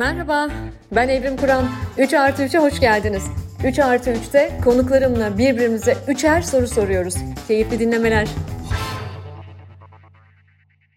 Merhaba, ben Evrim Kur'an. 3 artı 3'e hoş geldiniz. 3 artı 3'te konuklarımla birbirimize üçer soru soruyoruz. Keyifli dinlemeler.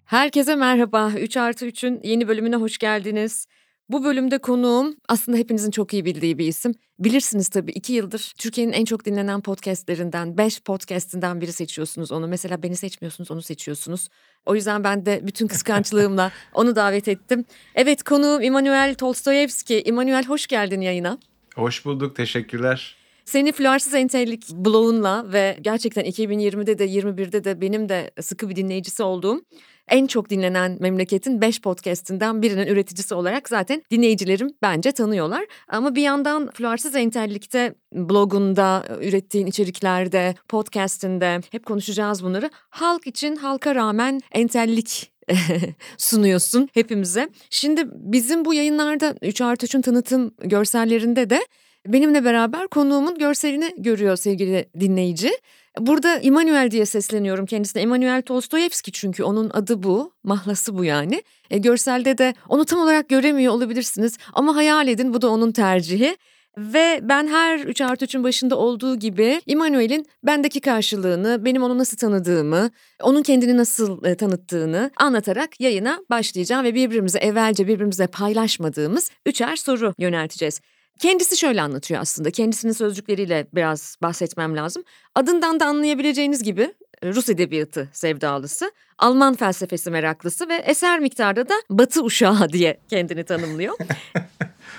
Herkese merhaba. 3 artı 3'ün yeni bölümüne hoş geldiniz. Bu bölümde konuğum aslında hepinizin çok iyi bildiği bir isim. Bilirsiniz tabii iki yıldır Türkiye'nin en çok dinlenen podcastlerinden, 5 podcastinden biri seçiyorsunuz onu. Mesela beni seçmiyorsunuz, onu seçiyorsunuz. O yüzden ben de bütün kıskançlığımla onu davet ettim. Evet konuğum İmanuel Tolstoyevski. İmanuel hoş geldin yayına. Hoş bulduk, teşekkürler. Seni Flarsız Entellik bloğunla ve gerçekten 2020'de de 21'de de benim de sıkı bir dinleyicisi olduğum en çok dinlenen memleketin 5 podcastinden birinin üreticisi olarak zaten dinleyicilerim bence tanıyorlar. Ama bir yandan Flarsız Entellik'te blogunda, ürettiğin içeriklerde, podcastinde hep konuşacağız bunları. Halk için halka rağmen entellik sunuyorsun hepimize. Şimdi bizim bu yayınlarda 3 artı 3'ün tanıtım görsellerinde de benimle beraber konuğumun görselini görüyor sevgili dinleyici. Burada Immanuel diye sesleniyorum kendisine. Immanuel Tolstoyevski çünkü onun adı bu, mahlası bu yani. E, görselde de onu tam olarak göremiyor olabilirsiniz ama hayal edin bu da onun tercihi. Ve ben her 3 artı 3'ün başında olduğu gibi Immanuel'in bendeki karşılığını, benim onu nasıl tanıdığımı, onun kendini nasıl e, tanıttığını anlatarak yayına başlayacağım ve birbirimize evvelce birbirimize paylaşmadığımız üçer soru yönelteceğiz. Kendisi şöyle anlatıyor aslında. Kendisinin sözcükleriyle biraz bahsetmem lazım. Adından da anlayabileceğiniz gibi e, Rus edebiyatı sevdalısı, Alman felsefesi meraklısı ve eser miktarda da Batı uşağı diye kendini tanımlıyor.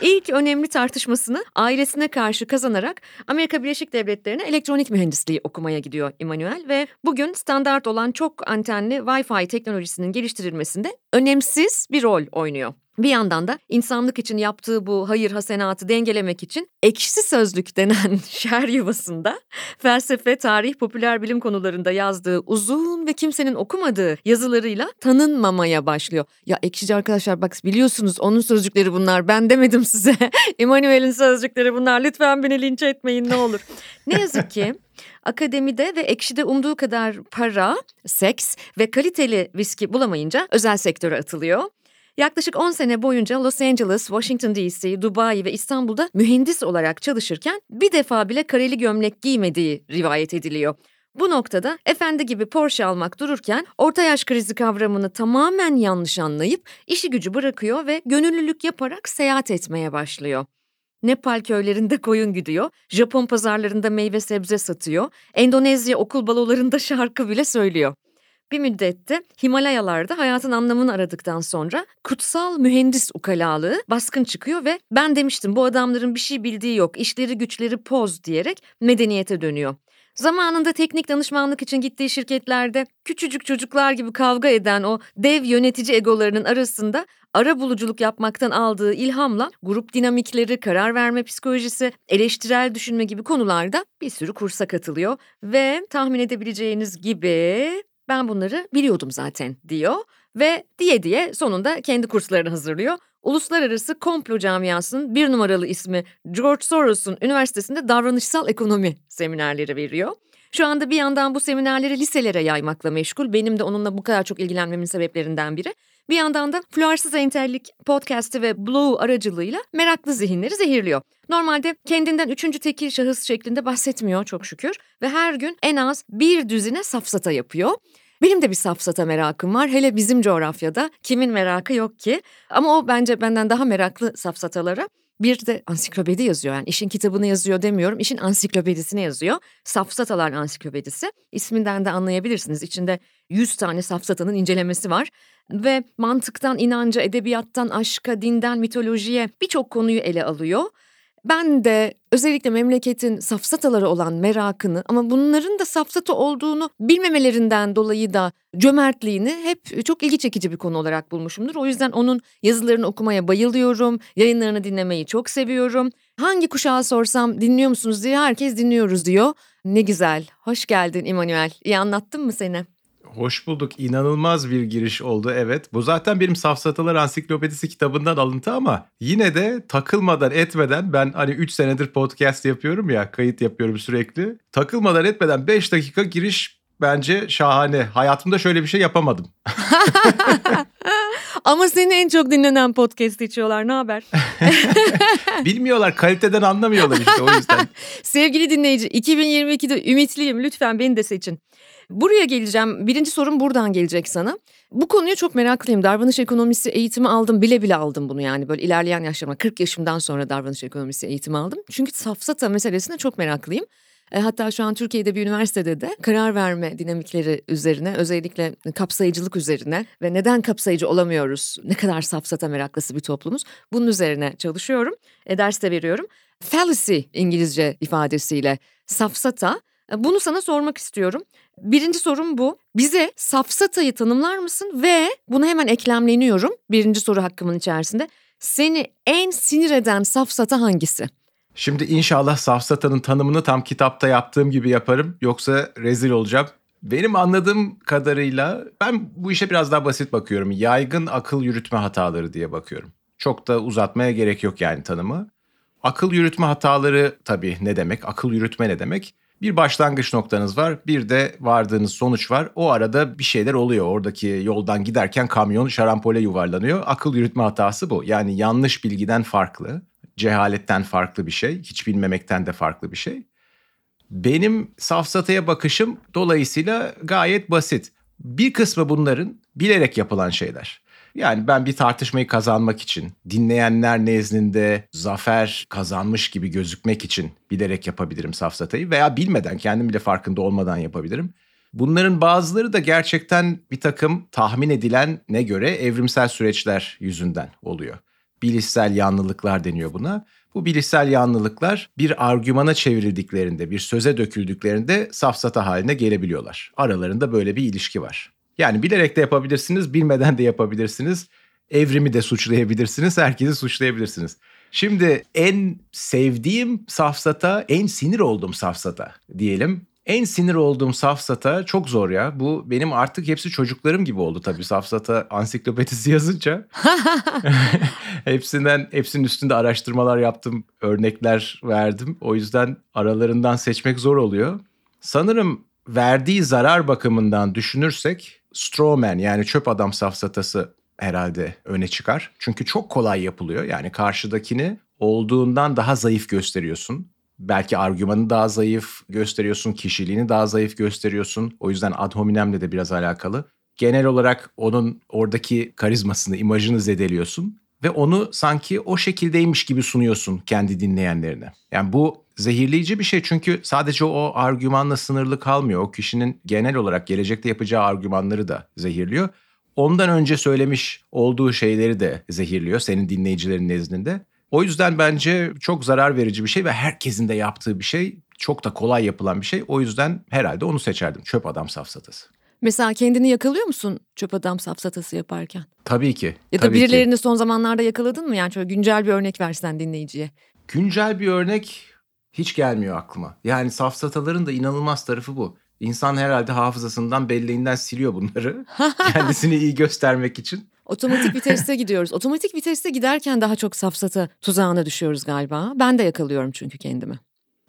İlk önemli tartışmasını ailesine karşı kazanarak Amerika Birleşik Devletleri'ne elektronik mühendisliği okumaya gidiyor Immanuel ve bugün standart olan çok antenli Wi-Fi teknolojisinin geliştirilmesinde önemsiz bir rol oynuyor. Bir yandan da insanlık için yaptığı bu hayır hasenatı dengelemek için ekşi sözlük denen şer yuvasında felsefe, tarih, popüler bilim konularında yazdığı uzun ve kimsenin okumadığı yazılarıyla tanınmamaya başlıyor. Ya ekşici arkadaşlar bak biliyorsunuz onun sözcükleri bunlar ben demedim size. Immanuel'in sözcükleri bunlar lütfen beni linç etmeyin ne olur. Ne yazık ki akademide ve ekşide umduğu kadar para, seks ve kaliteli viski bulamayınca özel sektöre atılıyor. Yaklaşık 10 sene boyunca Los Angeles, Washington DC, Dubai ve İstanbul'da mühendis olarak çalışırken bir defa bile kareli gömlek giymediği rivayet ediliyor. Bu noktada efendi gibi Porsche almak dururken orta yaş krizi kavramını tamamen yanlış anlayıp işi gücü bırakıyor ve gönüllülük yaparak seyahat etmeye başlıyor. Nepal köylerinde koyun gidiyor, Japon pazarlarında meyve sebze satıyor, Endonezya okul balolarında şarkı bile söylüyor. Bir müddette Himalayalarda hayatın anlamını aradıktan sonra kutsal mühendis ukalalığı baskın çıkıyor ve ben demiştim bu adamların bir şey bildiği yok, işleri güçleri poz diyerek medeniyete dönüyor. Zamanında teknik danışmanlık için gittiği şirketlerde küçücük çocuklar gibi kavga eden o dev yönetici egolarının arasında ara buluculuk yapmaktan aldığı ilhamla grup dinamikleri, karar verme psikolojisi, eleştirel düşünme gibi konularda bir sürü kursa katılıyor ve tahmin edebileceğiniz gibi ben bunları biliyordum zaten diyor ve diye diye sonunda kendi kurslarını hazırlıyor. Uluslararası komplo camiasının bir numaralı ismi George Soros'un üniversitesinde davranışsal ekonomi seminerleri veriyor. Şu anda bir yandan bu seminerleri liselere yaymakla meşgul. Benim de onunla bu kadar çok ilgilenmemin sebeplerinden biri. Bir yandan da Fluarsız Entellik podcast'i ve Blue aracılığıyla meraklı zihinleri zehirliyor. Normalde kendinden üçüncü tekil şahıs şeklinde bahsetmiyor çok şükür ve her gün en az bir düzine safsata yapıyor. Benim de bir safsata merakım var. Hele bizim coğrafyada kimin merakı yok ki? Ama o bence benden daha meraklı safsatalara. Bir de ansiklopedi yazıyor yani işin kitabını yazıyor demiyorum işin ansiklopedisini yazıyor. Safsatalar ansiklopedisi isminden de anlayabilirsiniz içinde 100 tane safsatanın incelemesi var. Ve mantıktan inanca, edebiyattan aşka, dinden mitolojiye birçok konuyu ele alıyor. Ben de özellikle memleketin safsataları olan merakını ama bunların da safsata olduğunu bilmemelerinden dolayı da cömertliğini hep çok ilgi çekici bir konu olarak bulmuşumdur. O yüzden onun yazılarını okumaya bayılıyorum, yayınlarını dinlemeyi çok seviyorum. Hangi kuşağı sorsam dinliyor musunuz diye herkes dinliyoruz diyor. Ne güzel, hoş geldin İmanuel. İyi anlattım mı seni? Hoş bulduk. İnanılmaz bir giriş oldu evet. Bu zaten benim Safsatalar Ansiklopedisi kitabından alıntı ama yine de takılmadan etmeden ben hani 3 senedir podcast yapıyorum ya kayıt yapıyorum sürekli. Takılmadan etmeden 5 dakika giriş bence şahane. Hayatımda şöyle bir şey yapamadım. Ama seni en çok dinlenen podcast içiyorlar. Ne haber? Bilmiyorlar kaliteden anlamıyorlar işte o yüzden. Sevgili dinleyici 2022'de ümitliyim lütfen beni de seçin. Buraya geleceğim. Birinci sorum buradan gelecek sana. Bu konuya çok meraklıyım. Davranış ekonomisi eğitimi aldım. Bile bile aldım bunu yani. Böyle ilerleyen yaşlarıma 40 yaşımdan sonra davranış ekonomisi eğitimi aldım. Çünkü safsata meselesine çok meraklıyım. E, hatta şu an Türkiye'de bir üniversitede de karar verme dinamikleri üzerine özellikle kapsayıcılık üzerine ve neden kapsayıcı olamıyoruz, ne kadar safsata meraklısı bir toplumuz bunun üzerine çalışıyorum. E, ders de veriyorum. Fallacy İngilizce ifadesiyle safsata bunu sana sormak istiyorum. Birinci sorum bu. Bize safsatayı tanımlar mısın ve bunu hemen eklemleniyorum birinci soru hakkımın içerisinde. Seni en sinir eden safsata hangisi? Şimdi inşallah safsatanın tanımını tam kitapta yaptığım gibi yaparım. Yoksa rezil olacağım. Benim anladığım kadarıyla ben bu işe biraz daha basit bakıyorum. Yaygın akıl yürütme hataları diye bakıyorum. Çok da uzatmaya gerek yok yani tanımı. Akıl yürütme hataları tabii ne demek? Akıl yürütme ne demek? Bir başlangıç noktanız var, bir de vardığınız sonuç var. O arada bir şeyler oluyor. Oradaki yoldan giderken kamyon şarampole yuvarlanıyor. Akıl yürütme hatası bu. Yani yanlış bilgiden farklı cehaletten farklı bir şey, hiç bilmemekten de farklı bir şey. Benim safsataya bakışım dolayısıyla gayet basit. Bir kısmı bunların bilerek yapılan şeyler. Yani ben bir tartışmayı kazanmak için, dinleyenler nezdinde zafer kazanmış gibi gözükmek için bilerek yapabilirim safsatayı veya bilmeden kendim bile farkında olmadan yapabilirim. Bunların bazıları da gerçekten bir takım tahmin edilen ne göre evrimsel süreçler yüzünden oluyor bilişsel yanlılıklar deniyor buna. Bu bilişsel yanlılıklar bir argümana çevrildiklerinde, bir söze döküldüklerinde safsata haline gelebiliyorlar. Aralarında böyle bir ilişki var. Yani bilerek de yapabilirsiniz, bilmeden de yapabilirsiniz. Evrimi de suçlayabilirsiniz, herkesi suçlayabilirsiniz. Şimdi en sevdiğim safsata, en sinir olduğum safsata diyelim en sinir olduğum safsata çok zor ya. Bu benim artık hepsi çocuklarım gibi oldu tabii safsata ansiklopedisi yazınca. Hepsinden hepsinin üstünde araştırmalar yaptım, örnekler verdim. O yüzden aralarından seçmek zor oluyor. Sanırım verdiği zarar bakımından düşünürsek strawman yani çöp adam safsatası herhalde öne çıkar. Çünkü çok kolay yapılıyor. Yani karşıdakini olduğundan daha zayıf gösteriyorsun belki argümanı daha zayıf gösteriyorsun, kişiliğini daha zayıf gösteriyorsun. O yüzden ad hominemle de biraz alakalı. Genel olarak onun oradaki karizmasını, imajını zedeliyorsun ve onu sanki o şekildeymiş gibi sunuyorsun kendi dinleyenlerine. Yani bu zehirleyici bir şey çünkü sadece o argümanla sınırlı kalmıyor. O kişinin genel olarak gelecekte yapacağı argümanları da zehirliyor. Ondan önce söylemiş olduğu şeyleri de zehirliyor senin dinleyicilerin nezdinde. O yüzden bence çok zarar verici bir şey ve herkesin de yaptığı bir şey. Çok da kolay yapılan bir şey. O yüzden herhalde onu seçerdim. Çöp adam safsatası. Mesela kendini yakalıyor musun çöp adam safsatası yaparken? Tabii ki. Ya da birilerini ki. son zamanlarda yakaladın mı? Yani şöyle güncel bir örnek versen dinleyiciye. Güncel bir örnek hiç gelmiyor aklıma. Yani safsataların da inanılmaz tarafı bu. İnsan herhalde hafızasından belleğinden siliyor bunları. Kendisini iyi göstermek için. Otomatik viteste gidiyoruz. Otomatik viteste giderken daha çok safsata tuzağına düşüyoruz galiba. Ben de yakalıyorum çünkü kendimi.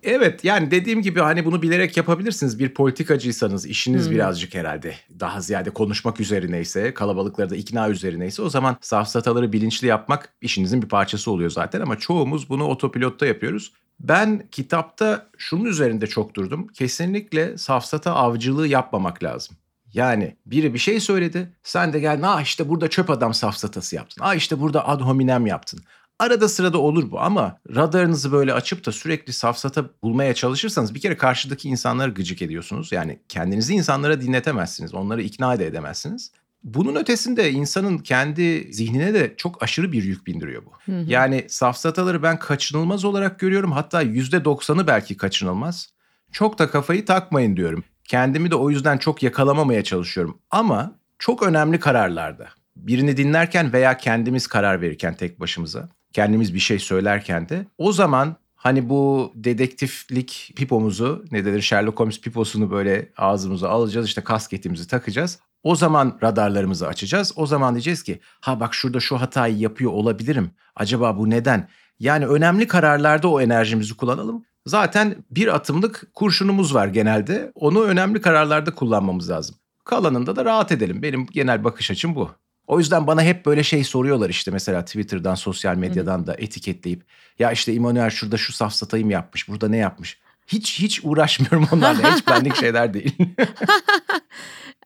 Evet yani dediğim gibi hani bunu bilerek yapabilirsiniz. Bir politikacıysanız işiniz hmm. birazcık herhalde daha ziyade konuşmak üzerineyse, kalabalıkları da ikna üzerineyse o zaman safsataları bilinçli yapmak işinizin bir parçası oluyor zaten ama çoğumuz bunu otopilotta yapıyoruz. Ben kitapta şunun üzerinde çok durdum. Kesinlikle safsata avcılığı yapmamak lazım. Yani biri bir şey söyledi. Sen de gel. Ah işte burada çöp adam safsatası yaptın. Ah işte burada ad hominem yaptın. Arada sırada olur bu ama radarınızı böyle açıp da sürekli safsata bulmaya çalışırsanız bir kere karşıdaki insanları gıcık ediyorsunuz. Yani kendinizi insanlara dinletemezsiniz. Onları ikna da edemezsiniz. Bunun ötesinde insanın kendi zihnine de çok aşırı bir yük bindiriyor bu. Hı hı. Yani safsataları ben kaçınılmaz olarak görüyorum. Hatta %90'ı belki kaçınılmaz. Çok da kafayı takmayın diyorum. Kendimi de o yüzden çok yakalamamaya çalışıyorum. Ama çok önemli kararlarda birini dinlerken veya kendimiz karar verirken tek başımıza kendimiz bir şey söylerken de o zaman hani bu dedektiflik pipomuzu ne denir Sherlock Holmes piposunu böyle ağzımıza alacağız işte kasketimizi takacağız. O zaman radarlarımızı açacağız. O zaman diyeceğiz ki ha bak şurada şu hatayı yapıyor olabilirim. Acaba bu neden? Yani önemli kararlarda o enerjimizi kullanalım. Zaten bir atımlık kurşunumuz var genelde. Onu önemli kararlarda kullanmamız lazım. Kalanında da rahat edelim. Benim genel bakış açım bu. O yüzden bana hep böyle şey soruyorlar işte mesela Twitter'dan, sosyal medyadan da etiketleyip ya işte Immanuel şurada şu safsatayı mı yapmış, burada ne yapmış? Hiç hiç uğraşmıyorum onlarla. Hiç benlik şeyler değil.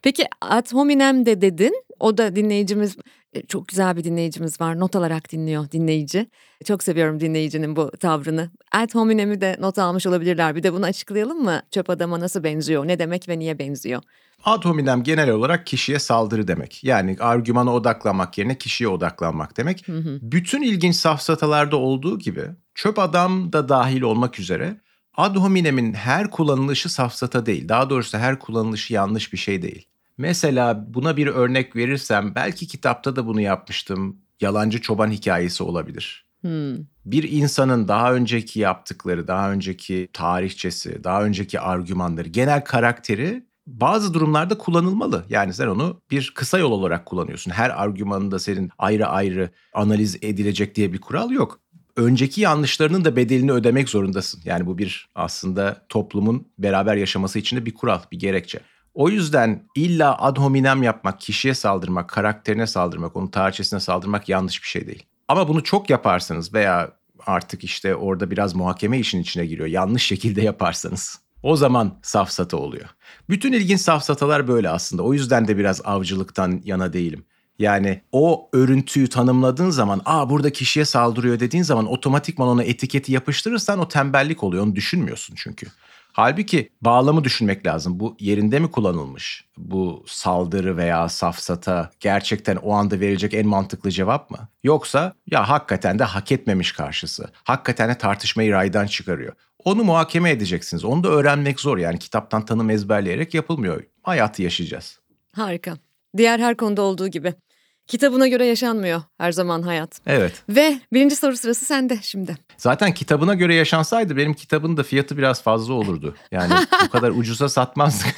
Peki ad hominem de dedin. O da dinleyicimiz e, çok güzel bir dinleyicimiz var. Not alarak dinliyor dinleyici. Çok seviyorum dinleyicinin bu tavrını. Ad hominem'i de not almış olabilirler. Bir de bunu açıklayalım mı? Çöp adama nasıl benziyor? Ne demek ve niye benziyor? Ad hominem genel olarak kişiye saldırı demek. Yani argümana odaklanmak yerine kişiye odaklanmak demek. Hı hı. Bütün ilginç safsatalarda olduğu gibi çöp adam da dahil olmak üzere ad hominem'in her kullanılışı safsata değil. Daha doğrusu her kullanılışı yanlış bir şey değil. Mesela buna bir örnek verirsem belki kitapta da bunu yapmıştım. Yalancı çoban hikayesi olabilir. Hmm. Bir insanın daha önceki yaptıkları, daha önceki tarihçesi, daha önceki argümanları, genel karakteri bazı durumlarda kullanılmalı. Yani sen onu bir kısa yol olarak kullanıyorsun. Her argümanında senin ayrı ayrı analiz edilecek diye bir kural yok. Önceki yanlışlarının da bedelini ödemek zorundasın. Yani bu bir aslında toplumun beraber yaşaması için de bir kural, bir gerekçe. O yüzden illa ad hominem yapmak, kişiye saldırmak, karakterine saldırmak, onun tarihçesine saldırmak yanlış bir şey değil. Ama bunu çok yaparsanız veya artık işte orada biraz muhakeme işin içine giriyor. Yanlış şekilde yaparsanız o zaman safsata oluyor. Bütün ilginç safsatalar böyle aslında. O yüzden de biraz avcılıktan yana değilim. Yani o örüntüyü tanımladığın zaman aa burada kişiye saldırıyor dediğin zaman otomatikman ona etiketi yapıştırırsan o tembellik oluyor. Onu düşünmüyorsun çünkü. Halbuki bağlamı düşünmek lazım. Bu yerinde mi kullanılmış? Bu saldırı veya safsata gerçekten o anda verilecek en mantıklı cevap mı? Yoksa ya hakikaten de hak etmemiş karşısı. Hakikaten de tartışmayı raydan çıkarıyor. Onu muhakeme edeceksiniz. Onu da öğrenmek zor. Yani kitaptan tanım ezberleyerek yapılmıyor. Hayatı yaşayacağız. Harika. Diğer her konuda olduğu gibi. Kitabına göre yaşanmıyor her zaman hayat. Evet. Ve birinci soru sırası sende şimdi. Zaten kitabına göre yaşansaydı benim kitabın da fiyatı biraz fazla olurdu. Yani bu kadar ucuza satmazdık.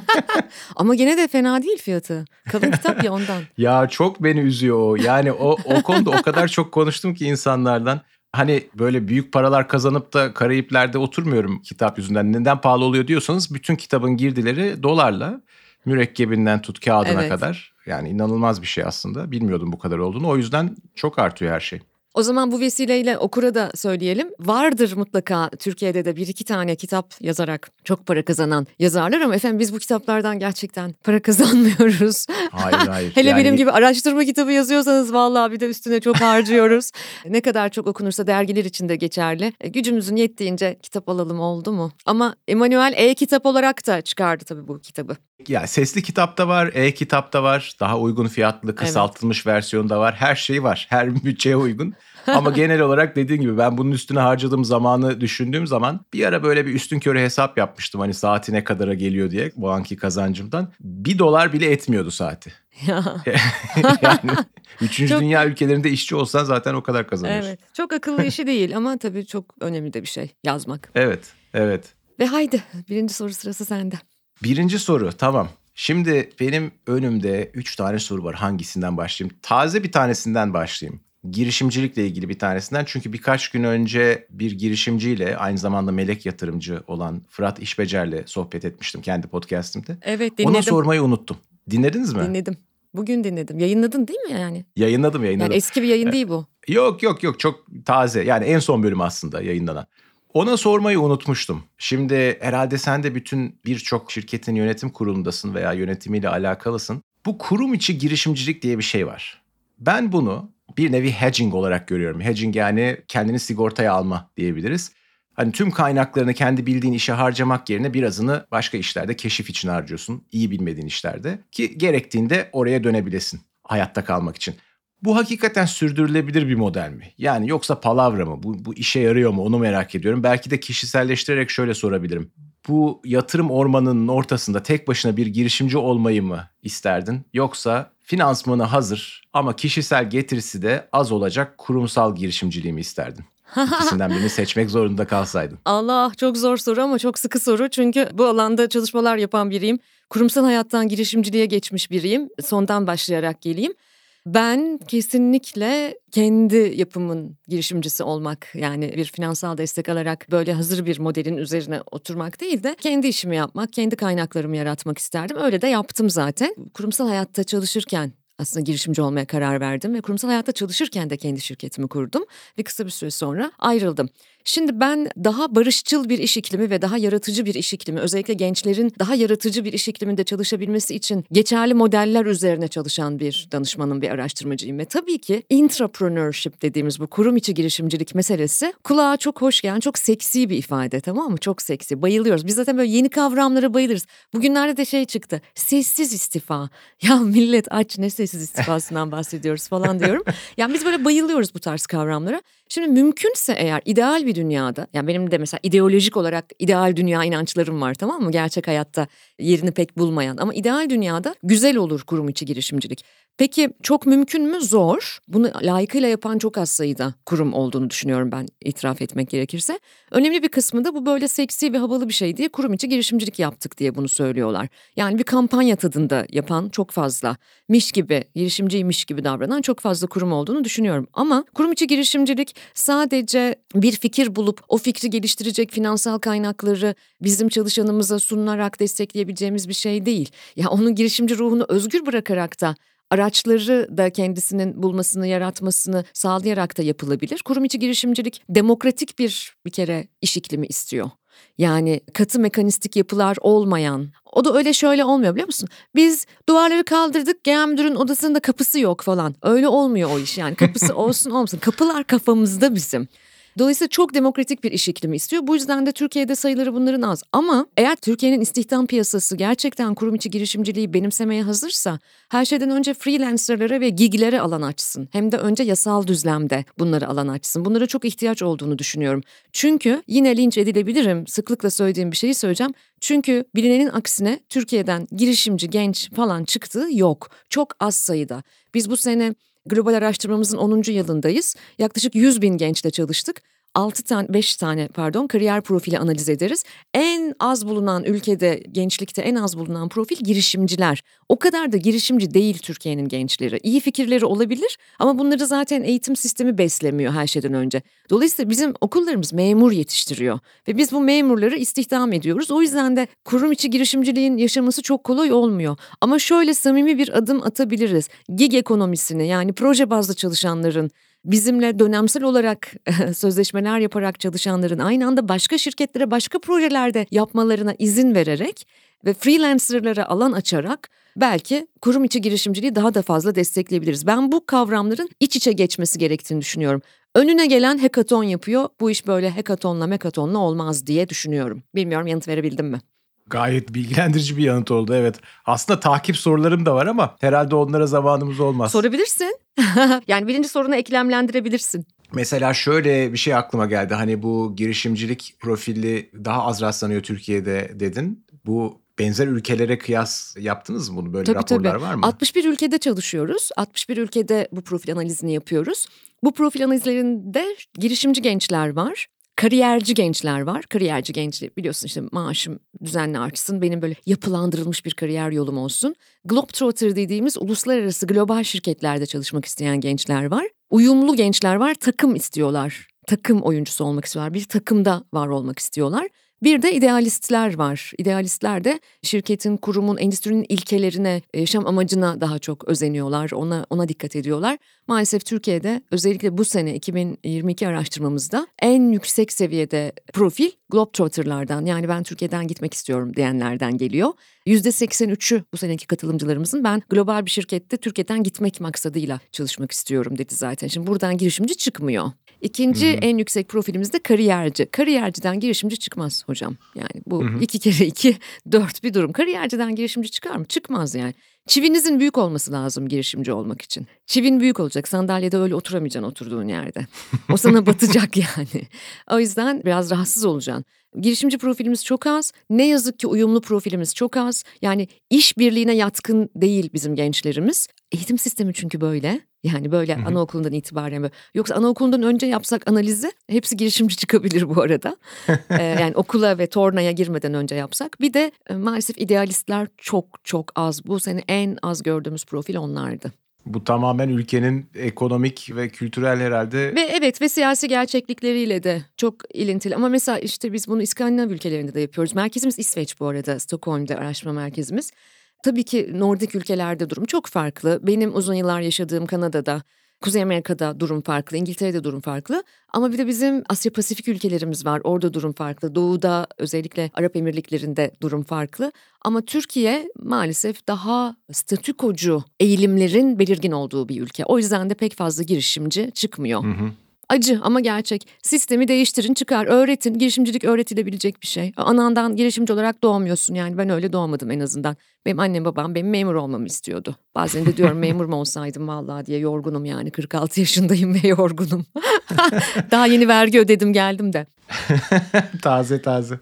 Ama gene de fena değil fiyatı. Kalın kitap ya ondan. ya çok beni üzüyor o. Yani o, o konuda o kadar çok konuştum ki insanlardan. Hani böyle büyük paralar kazanıp da Karayipler'de oturmuyorum kitap yüzünden. Neden pahalı oluyor diyorsanız bütün kitabın girdileri dolarla mürekkebinden tut kağıdına evet. kadar. Yani inanılmaz bir şey aslında. Bilmiyordum bu kadar olduğunu. O yüzden çok artıyor her şey. O zaman bu vesileyle okura da söyleyelim. Vardır mutlaka Türkiye'de de bir iki tane kitap yazarak çok para kazanan yazarlar ama efendim biz bu kitaplardan gerçekten para kazanmıyoruz. Hayır hayır. Hele yani... benim gibi araştırma kitabı yazıyorsanız vallahi bir de üstüne çok harcıyoruz. ne kadar çok okunursa dergiler için de geçerli. E, gücümüzün yettiğince kitap alalım oldu mu? Ama Emanuel e-kitap olarak da çıkardı tabii bu kitabı. Ya sesli kitap da var, e-kitap da var. Daha uygun fiyatlı kısaltılmış evet. versiyonu da var. Her şey var. Her bütçeye uygun. Ama genel olarak dediğim gibi ben bunun üstüne harcadığım zamanı düşündüğüm zaman bir ara böyle bir üstün körü hesap yapmıştım. Hani saati ne kadara geliyor diye bu anki kazancımdan. Bir dolar bile etmiyordu saati. yani üçüncü çok... dünya ülkelerinde işçi olsan zaten o kadar kazanıyorsun. Evet. Çok akıllı işi değil ama tabii çok önemli de bir şey yazmak. Evet, evet. Ve haydi birinci soru sırası sende. Birinci soru tamam. Şimdi benim önümde üç tane soru var. Hangisinden başlayayım? Taze bir tanesinden başlayayım. Girişimcilikle ilgili bir tanesinden. Çünkü birkaç gün önce bir girişimciyle aynı zamanda melek yatırımcı olan Fırat İşbecer'le sohbet etmiştim kendi podcastimde. Evet dinledim. Ona sormayı unuttum. Dinlediniz mi? Dinledim. Bugün dinledim. Yayınladın değil mi yani? Yayınladım yayınladım. Yani eski bir yayın değil bu. Yok yok yok çok taze. Yani en son bölüm aslında yayınlanan. Ona sormayı unutmuştum. Şimdi herhalde sen de bütün birçok şirketin yönetim kurulundasın veya yönetimiyle alakalısın. Bu kurum içi girişimcilik diye bir şey var. Ben bunu bir nevi hedging olarak görüyorum. Hedging yani kendini sigortaya alma diyebiliriz. Hani tüm kaynaklarını kendi bildiğin işe harcamak yerine birazını başka işlerde keşif için harcıyorsun. İyi bilmediğin işlerde ki gerektiğinde oraya dönebilesin hayatta kalmak için. Bu hakikaten sürdürülebilir bir model mi? Yani yoksa palavra mı? Bu, bu işe yarıyor mu? Onu merak ediyorum. Belki de kişiselleştirerek şöyle sorabilirim. Bu yatırım ormanının ortasında tek başına bir girişimci olmayı mı isterdin? Yoksa finansmanı hazır ama kişisel getirisi de az olacak kurumsal girişimciliği mi isterdin? İkisinden birini seçmek zorunda kalsaydın. Allah çok zor soru ama çok sıkı soru. Çünkü bu alanda çalışmalar yapan biriyim. Kurumsal hayattan girişimciliğe geçmiş biriyim. Sondan başlayarak geleyim. Ben kesinlikle kendi yapımın girişimcisi olmak yani bir finansal destek alarak böyle hazır bir modelin üzerine oturmak değil de kendi işimi yapmak, kendi kaynaklarımı yaratmak isterdim. Öyle de yaptım zaten. Kurumsal hayatta çalışırken aslında girişimci olmaya karar verdim ve kurumsal hayatta çalışırken de kendi şirketimi kurdum ve kısa bir süre sonra ayrıldım. Şimdi ben daha barışçıl bir iş iklimi ve daha yaratıcı bir iş iklimi, özellikle gençlerin daha yaratıcı bir iş ikliminde çalışabilmesi için geçerli modeller üzerine çalışan bir danışmanım, bir araştırmacıyım. Ve tabii ki intrapreneurship dediğimiz bu kurum içi girişimcilik meselesi kulağa çok hoş gelen, çok seksi bir ifade tamam mı? Çok seksi, bayılıyoruz. Biz zaten böyle yeni kavramlara bayılırız. Bugünlerde de şey çıktı, sessiz istifa. Ya millet aç ne sessiz istifasından bahsediyoruz falan diyorum. Yani biz böyle bayılıyoruz bu tarz kavramlara. Şimdi mümkünse eğer ideal bir dünyada yani benim de mesela ideolojik olarak ideal dünya inançlarım var tamam mı? Gerçek hayatta yerini pek bulmayan ama ideal dünyada güzel olur kurum içi girişimcilik. Peki çok mümkün mü? Zor. Bunu layıkıyla yapan çok az sayıda kurum olduğunu düşünüyorum ben itiraf etmek gerekirse. Önemli bir kısmı da bu böyle seksi ve havalı bir şey diye kurum içi girişimcilik yaptık diye bunu söylüyorlar. Yani bir kampanya tadında yapan çok fazla miş gibi, girişimciymiş gibi davranan çok fazla kurum olduğunu düşünüyorum. Ama kurum içi girişimcilik sadece bir fikir bulup o fikri geliştirecek finansal kaynakları bizim çalışanımıza sunarak destekleyebileceğimiz bir şey değil. Ya onun girişimci ruhunu özgür bırakarak da araçları da kendisinin bulmasını, yaratmasını sağlayarak da yapılabilir. Kurum içi girişimcilik demokratik bir bir kere iş iklimi istiyor. Yani katı mekanistik yapılar olmayan. O da öyle şöyle olmuyor biliyor musun? Biz duvarları kaldırdık genel müdürün odasında kapısı yok falan. Öyle olmuyor o iş yani kapısı olsun olmasın. Kapılar kafamızda bizim. Dolayısıyla çok demokratik bir iş iklimi istiyor. Bu yüzden de Türkiye'de sayıları bunların az. Ama eğer Türkiye'nin istihdam piyasası gerçekten kurum içi girişimciliği benimsemeye hazırsa her şeyden önce freelancerlara ve giglere alan açsın. Hem de önce yasal düzlemde bunları alan açsın. Bunlara çok ihtiyaç olduğunu düşünüyorum. Çünkü yine linç edilebilirim. Sıklıkla söylediğim bir şeyi söyleyeceğim. Çünkü bilinenin aksine Türkiye'den girişimci genç falan çıktığı yok. Çok az sayıda. Biz bu sene Global araştırmamızın 10. yılındayız. Yaklaşık 100 bin gençle çalıştık. 6 tane 5 tane pardon kariyer profili analiz ederiz. En az bulunan ülkede gençlikte en az bulunan profil girişimciler. O kadar da girişimci değil Türkiye'nin gençleri. İyi fikirleri olabilir ama bunları zaten eğitim sistemi beslemiyor her şeyden önce. Dolayısıyla bizim okullarımız memur yetiştiriyor ve biz bu memurları istihdam ediyoruz. O yüzden de kurum içi girişimciliğin yaşaması çok kolay olmuyor. Ama şöyle samimi bir adım atabiliriz. Gig ekonomisini yani proje bazlı çalışanların bizimle dönemsel olarak sözleşmeler yaparak çalışanların aynı anda başka şirketlere başka projelerde yapmalarına izin vererek ve freelancerlara alan açarak belki kurum içi girişimciliği daha da fazla destekleyebiliriz. Ben bu kavramların iç içe geçmesi gerektiğini düşünüyorum. Önüne gelen hekaton yapıyor. Bu iş böyle hekatonla mekatonla olmaz diye düşünüyorum. Bilmiyorum yanıt verebildim mi? Gayet bilgilendirici bir yanıt oldu evet. Aslında takip sorularım da var ama herhalde onlara zamanımız olmaz. Sorabilirsin. yani birinci sorunu eklemlendirebilirsin. Mesela şöyle bir şey aklıma geldi. Hani bu girişimcilik profili daha az rastlanıyor Türkiye'de dedin. Bu benzer ülkelere kıyas yaptınız mı bunu? Böyle tabii, raporlar tabii. var mı? 61 ülkede çalışıyoruz. 61 ülkede bu profil analizini yapıyoruz. Bu profil analizlerinde girişimci gençler var kariyerci gençler var. Kariyerci genç biliyorsun işte maaşım düzenli artsın. Benim böyle yapılandırılmış bir kariyer yolum olsun. Globetrotter dediğimiz uluslararası global şirketlerde çalışmak isteyen gençler var. Uyumlu gençler var. Takım istiyorlar. Takım oyuncusu olmak istiyorlar. Bir takımda var olmak istiyorlar. Bir de idealistler var. İdealistler de şirketin, kurumun, endüstrinin ilkelerine, yaşam amacına daha çok özeniyorlar. Ona ona dikkat ediyorlar. Maalesef Türkiye'de özellikle bu sene 2022 araştırmamızda en yüksek seviyede profil Globetrotter'lardan yani ben Türkiye'den gitmek istiyorum diyenlerden geliyor. %83'ü bu seneki katılımcılarımızın ben global bir şirkette Türkiye'den gitmek maksadıyla çalışmak istiyorum dedi zaten. Şimdi buradan girişimci çıkmıyor. İkinci Hı-hı. en yüksek profilimiz de kariyerci. Kariyerciden girişimci çıkmaz hocam. Yani bu Hı-hı. iki kere iki dört bir durum. Kariyerciden girişimci çıkar mı? Çıkmaz yani. Çivinizin büyük olması lazım girişimci olmak için. Çivin büyük olacak. Sandalyede öyle oturamayacaksın oturduğun yerde. O sana batacak yani. O yüzden biraz rahatsız olacaksın. Girişimci profilimiz çok az. Ne yazık ki uyumlu profilimiz çok az. Yani iş birliğine yatkın değil bizim gençlerimiz. Eğitim sistemi çünkü böyle. Yani böyle Hı-hı. anaokulundan itibaren böyle. Yoksa anaokulundan önce yapsak analizi hepsi girişimci çıkabilir bu arada. ee, yani okula ve tornaya girmeden önce yapsak. Bir de e, maalesef idealistler çok çok az. Bu sene en az gördüğümüz profil onlardı. Bu tamamen ülkenin ekonomik ve kültürel herhalde... Ve evet ve siyasi gerçeklikleriyle de çok ilintili. Ama mesela işte biz bunu İskandinav ülkelerinde de yapıyoruz. Merkezimiz İsveç bu arada, Stockholm'da araştırma merkezimiz. Tabii ki Nordik ülkelerde durum çok farklı. Benim uzun yıllar yaşadığım Kanada'da Kuzey Amerika'da durum farklı, İngiltere'de durum farklı. Ama bir de bizim Asya Pasifik ülkelerimiz var. Orada durum farklı. Doğu'da özellikle Arap Emirlikleri'nde durum farklı. Ama Türkiye maalesef daha statükocu eğilimlerin belirgin olduğu bir ülke. O yüzden de pek fazla girişimci çıkmıyor. Hı hı. Acı ama gerçek. Sistemi değiştirin, çıkar, öğretin. Girişimcilik öğretilebilecek bir şey. Anandan girişimci olarak doğmuyorsun yani. Ben öyle doğmadım en azından. Benim annem babam benim memur olmamı istiyordu. Bazen de diyorum memur mu olsaydım vallahi diye yorgunum yani. 46 yaşındayım ve yorgunum. Daha yeni vergi ödedim geldim de. taze taze.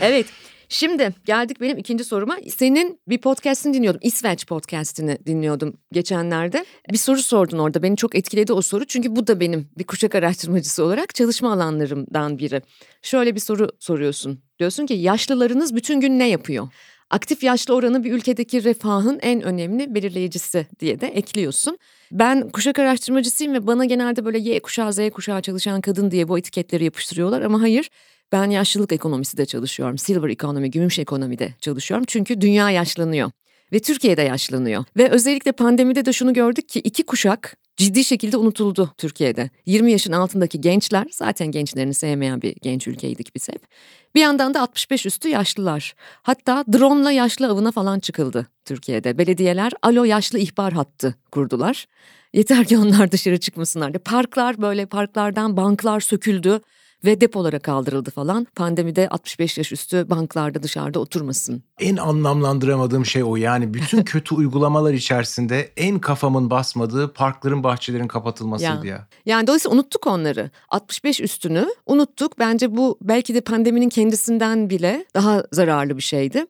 evet. Şimdi geldik benim ikinci soruma. Senin bir podcast'ini dinliyordum. İsveç podcast'ini dinliyordum geçenlerde. Bir soru sordun orada. Beni çok etkiledi o soru. Çünkü bu da benim bir kuşak araştırmacısı olarak çalışma alanlarımdan biri. Şöyle bir soru soruyorsun. Diyorsun ki yaşlılarınız bütün gün ne yapıyor? Aktif yaşlı oranı bir ülkedeki refahın en önemli belirleyicisi diye de ekliyorsun. Ben kuşak araştırmacısıyım ve bana genelde böyle Y kuşağı Z kuşağı çalışan kadın diye bu etiketleri yapıştırıyorlar ama hayır ben yaşlılık ekonomisi de çalışıyorum. Silver ekonomi, gümüş ekonomide çalışıyorum. Çünkü dünya yaşlanıyor ve Türkiye'de yaşlanıyor. Ve özellikle pandemide de şunu gördük ki iki kuşak ciddi şekilde unutuldu Türkiye'de. 20 yaşın altındaki gençler zaten gençlerini sevmeyen bir genç ülkeydik biz hep. Bir yandan da 65 üstü yaşlılar. Hatta drone'la yaşlı avına falan çıkıldı Türkiye'de. Belediyeler alo yaşlı ihbar hattı kurdular. Yeter ki onlar dışarı çıkmasınlar. Parklar böyle parklardan banklar söküldü ve depolara kaldırıldı falan. Pandemide 65 yaş üstü banklarda dışarıda oturmasın. En anlamlandıramadığım şey o yani bütün kötü uygulamalar içerisinde en kafamın basmadığı parkların bahçelerin kapatılmasıydı ya. ya. Yani dolayısıyla unuttuk onları. 65 üstünü unuttuk. Bence bu belki de pandeminin kendisinden bile daha zararlı bir şeydi.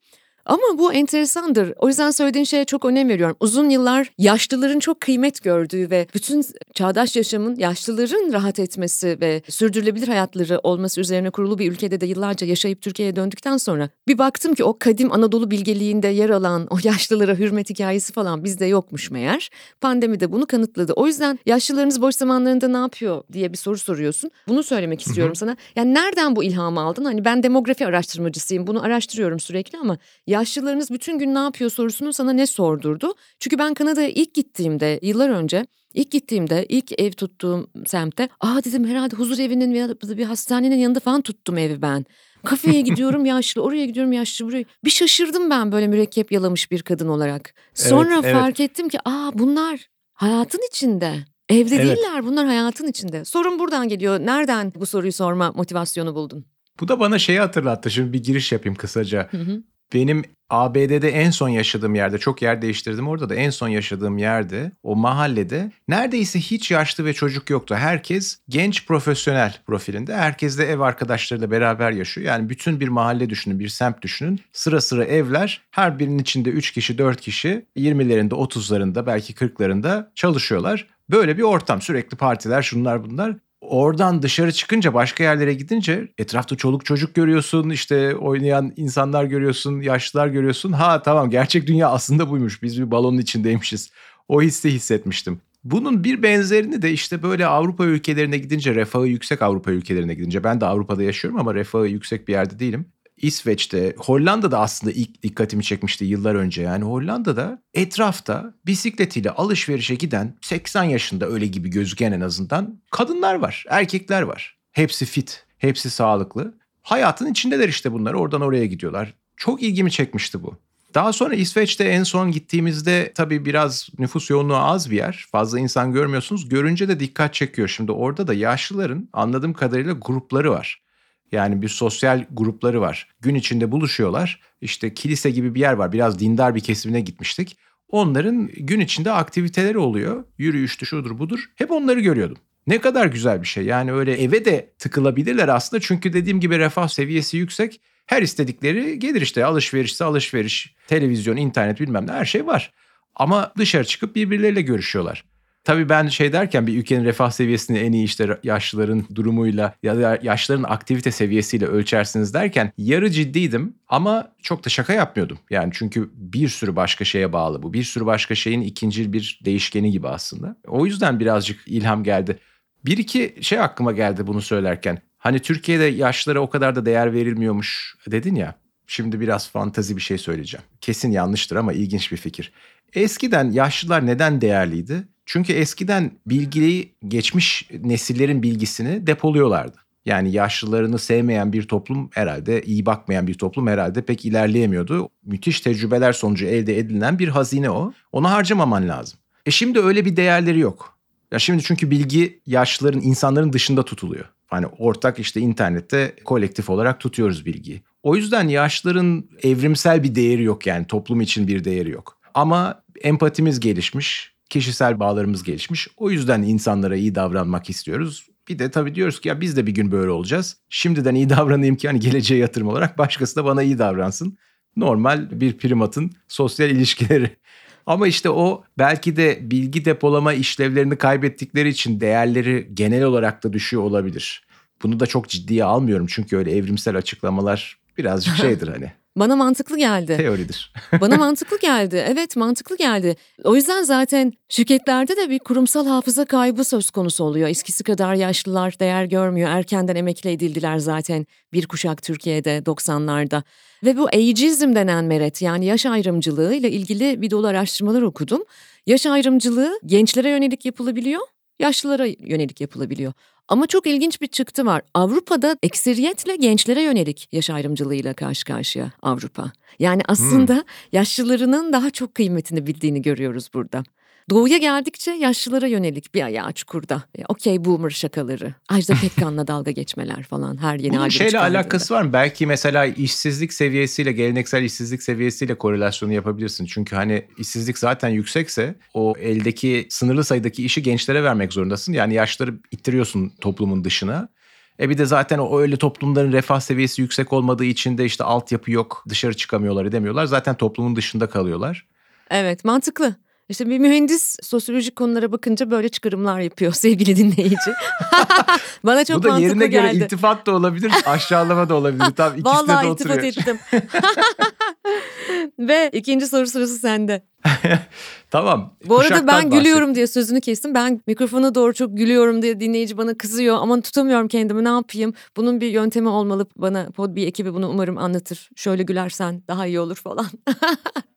Ama bu enteresandır. O yüzden söylediğin şeye çok önem veriyorum. Uzun yıllar yaşlıların çok kıymet gördüğü ve bütün çağdaş yaşamın yaşlıların rahat etmesi ve sürdürülebilir hayatları olması üzerine kurulu bir ülkede de yıllarca yaşayıp Türkiye'ye döndükten sonra bir baktım ki o kadim Anadolu bilgeliğinde yer alan o yaşlılara hürmet hikayesi falan bizde yokmuş meğer. Pandemi de bunu kanıtladı. O yüzden yaşlılarınız boş zamanlarında ne yapıyor diye bir soru soruyorsun. Bunu söylemek istiyorum sana. Yani nereden bu ilhamı aldın? Hani ben demografi araştırmacısıyım. Bunu araştırıyorum sürekli ama yaşlılarınız bütün gün ne yapıyor sorusunu sana ne sordurdu? Çünkü ben Kanada'ya ilk gittiğimde yıllar önce ilk gittiğimde ilk ev tuttuğum semtte aa dedim herhalde huzur evinin ya da bir hastanenin yanında falan tuttum evi ben. Kafeye gidiyorum yaşlı, oraya gidiyorum yaşlı, buraya. Bir şaşırdım ben böyle mürekkep yalamış bir kadın olarak. Sonra evet, fark evet. ettim ki aa bunlar hayatın içinde. Evde evet. değiller bunlar hayatın içinde. Sorun buradan geliyor. Nereden bu soruyu sorma motivasyonu buldun? Bu da bana şeyi hatırlattı. Şimdi bir giriş yapayım kısaca. Hı hı. Benim ABD'de en son yaşadığım yerde, çok yer değiştirdim orada da en son yaşadığım yerde, o mahallede neredeyse hiç yaşlı ve çocuk yoktu. Herkes genç profesyonel profilinde. Herkes de ev arkadaşlarıyla beraber yaşıyor. Yani bütün bir mahalle düşünün, bir semt düşünün. Sıra sıra evler, her birinin içinde 3 kişi, 4 kişi, 20'lerinde, 30'larında, belki 40'larında çalışıyorlar. Böyle bir ortam. Sürekli partiler, şunlar bunlar oradan dışarı çıkınca başka yerlere gidince etrafta çoluk çocuk görüyorsun işte oynayan insanlar görüyorsun yaşlılar görüyorsun ha tamam gerçek dünya aslında buymuş biz bir balonun içindeymişiz o hissi hissetmiştim. Bunun bir benzerini de işte böyle Avrupa ülkelerine gidince refahı yüksek Avrupa ülkelerine gidince ben de Avrupa'da yaşıyorum ama refahı yüksek bir yerde değilim. İsveç'te, Hollanda'da aslında ilk dikkatimi çekmişti yıllar önce. Yani Hollanda'da etrafta bisikletiyle alışverişe giden 80 yaşında öyle gibi gözüken en azından kadınlar var, erkekler var. Hepsi fit, hepsi sağlıklı. Hayatın içindeler işte bunlar. Oradan oraya gidiyorlar. Çok ilgimi çekmişti bu. Daha sonra İsveç'te en son gittiğimizde tabii biraz nüfus yoğunluğu az bir yer. Fazla insan görmüyorsunuz. Görünce de dikkat çekiyor. Şimdi orada da yaşlıların anladığım kadarıyla grupları var. Yani bir sosyal grupları var. Gün içinde buluşuyorlar. İşte kilise gibi bir yer var. Biraz dindar bir kesimine gitmiştik. Onların gün içinde aktiviteleri oluyor. Yürüyüştü, şudur budur. Hep onları görüyordum. Ne kadar güzel bir şey. Yani öyle eve de tıkılabilirler aslında. Çünkü dediğim gibi refah seviyesi yüksek. Her istedikleri gelir işte alışverişse alışveriş, televizyon, internet bilmem ne her şey var. Ama dışarı çıkıp birbirleriyle görüşüyorlar. Tabii ben şey derken bir ülkenin refah seviyesini en iyi işte yaşlıların durumuyla ya da yaşlıların aktivite seviyesiyle ölçersiniz derken yarı ciddiydim ama çok da şaka yapmıyordum. Yani çünkü bir sürü başka şeye bağlı bu. Bir sürü başka şeyin ikinci bir değişkeni gibi aslında. O yüzden birazcık ilham geldi. Bir iki şey aklıma geldi bunu söylerken. Hani Türkiye'de yaşlara o kadar da değer verilmiyormuş dedin ya. Şimdi biraz fantazi bir şey söyleyeceğim. Kesin yanlıştır ama ilginç bir fikir. Eskiden yaşlılar neden değerliydi? Çünkü eskiden bilgiyi geçmiş nesillerin bilgisini depoluyorlardı. Yani yaşlılarını sevmeyen bir toplum herhalde, iyi bakmayan bir toplum herhalde pek ilerleyemiyordu. Müthiş tecrübeler sonucu elde edilen bir hazine o. Onu harcamaman lazım. E şimdi öyle bir değerleri yok. Ya şimdi çünkü bilgi yaşlıların, insanların dışında tutuluyor. Hani ortak işte internette kolektif olarak tutuyoruz bilgiyi. O yüzden yaşlıların evrimsel bir değeri yok yani toplum için bir değeri yok. Ama empatimiz gelişmiş, kişisel bağlarımız gelişmiş. O yüzden insanlara iyi davranmak istiyoruz. Bir de tabii diyoruz ki ya biz de bir gün böyle olacağız. Şimdiden iyi davranayım ki hani geleceğe yatırım olarak başkası da bana iyi davransın. Normal bir primatın sosyal ilişkileri. Ama işte o belki de bilgi depolama işlevlerini kaybettikleri için değerleri genel olarak da düşüyor olabilir. Bunu da çok ciddiye almıyorum çünkü öyle evrimsel açıklamalar birazcık şeydir hani. Bana mantıklı geldi. Teoridir. Bana mantıklı geldi. Evet mantıklı geldi. O yüzden zaten şirketlerde de bir kurumsal hafıza kaybı söz konusu oluyor. Eskisi kadar yaşlılar değer görmüyor. Erkenden emekli edildiler zaten bir kuşak Türkiye'de 90'larda. Ve bu ageism denen meret yani yaş ayrımcılığı ile ilgili bir dolu araştırmalar okudum. Yaş ayrımcılığı gençlere yönelik yapılabiliyor, yaşlılara yönelik yapılabiliyor. Ama çok ilginç bir çıktı var. Avrupa'da ekseriyetle gençlere yönelik yaş ayrımcılığıyla karşı karşıya Avrupa. Yani aslında hmm. yaşlılarının daha çok kıymetini bildiğini görüyoruz burada. Doğuya geldikçe yaşlılara yönelik bir ayağı çukurda. E, Okey boomer şakaları. Ajda Pekkan'la dalga geçmeler falan her yeni Bunun şeyle alakası var mı? Belki mesela işsizlik seviyesiyle geleneksel işsizlik seviyesiyle korelasyonu yapabilirsin. Çünkü hani işsizlik zaten yüksekse o eldeki sınırlı sayıdaki işi gençlere vermek zorundasın. Yani yaşları ittiriyorsun toplumun dışına. E bir de zaten o öyle toplumların refah seviyesi yüksek olmadığı için de işte altyapı yok, dışarı çıkamıyorlar, edemiyorlar. Zaten toplumun dışında kalıyorlar. Evet, mantıklı. İşte bir mühendis sosyolojik konulara bakınca böyle çıkarımlar yapıyor sevgili dinleyici. Bana çok Bu da yerine geldi. göre iltifat da olabilir, aşağılama da olabilir. Tam ikisinde Vallahi de oturuyor. Vallahi iltifat ettim. Ve ikinci soru sırası sende. tamam. Bu arada ben gülüyorum diye sözünü kestim. Ben mikrofona doğru çok gülüyorum diye dinleyici bana kızıyor. Ama tutamıyorum kendimi ne yapayım? Bunun bir yöntemi olmalı. Bana pod bir ekibi bunu umarım anlatır. Şöyle gülersen daha iyi olur falan.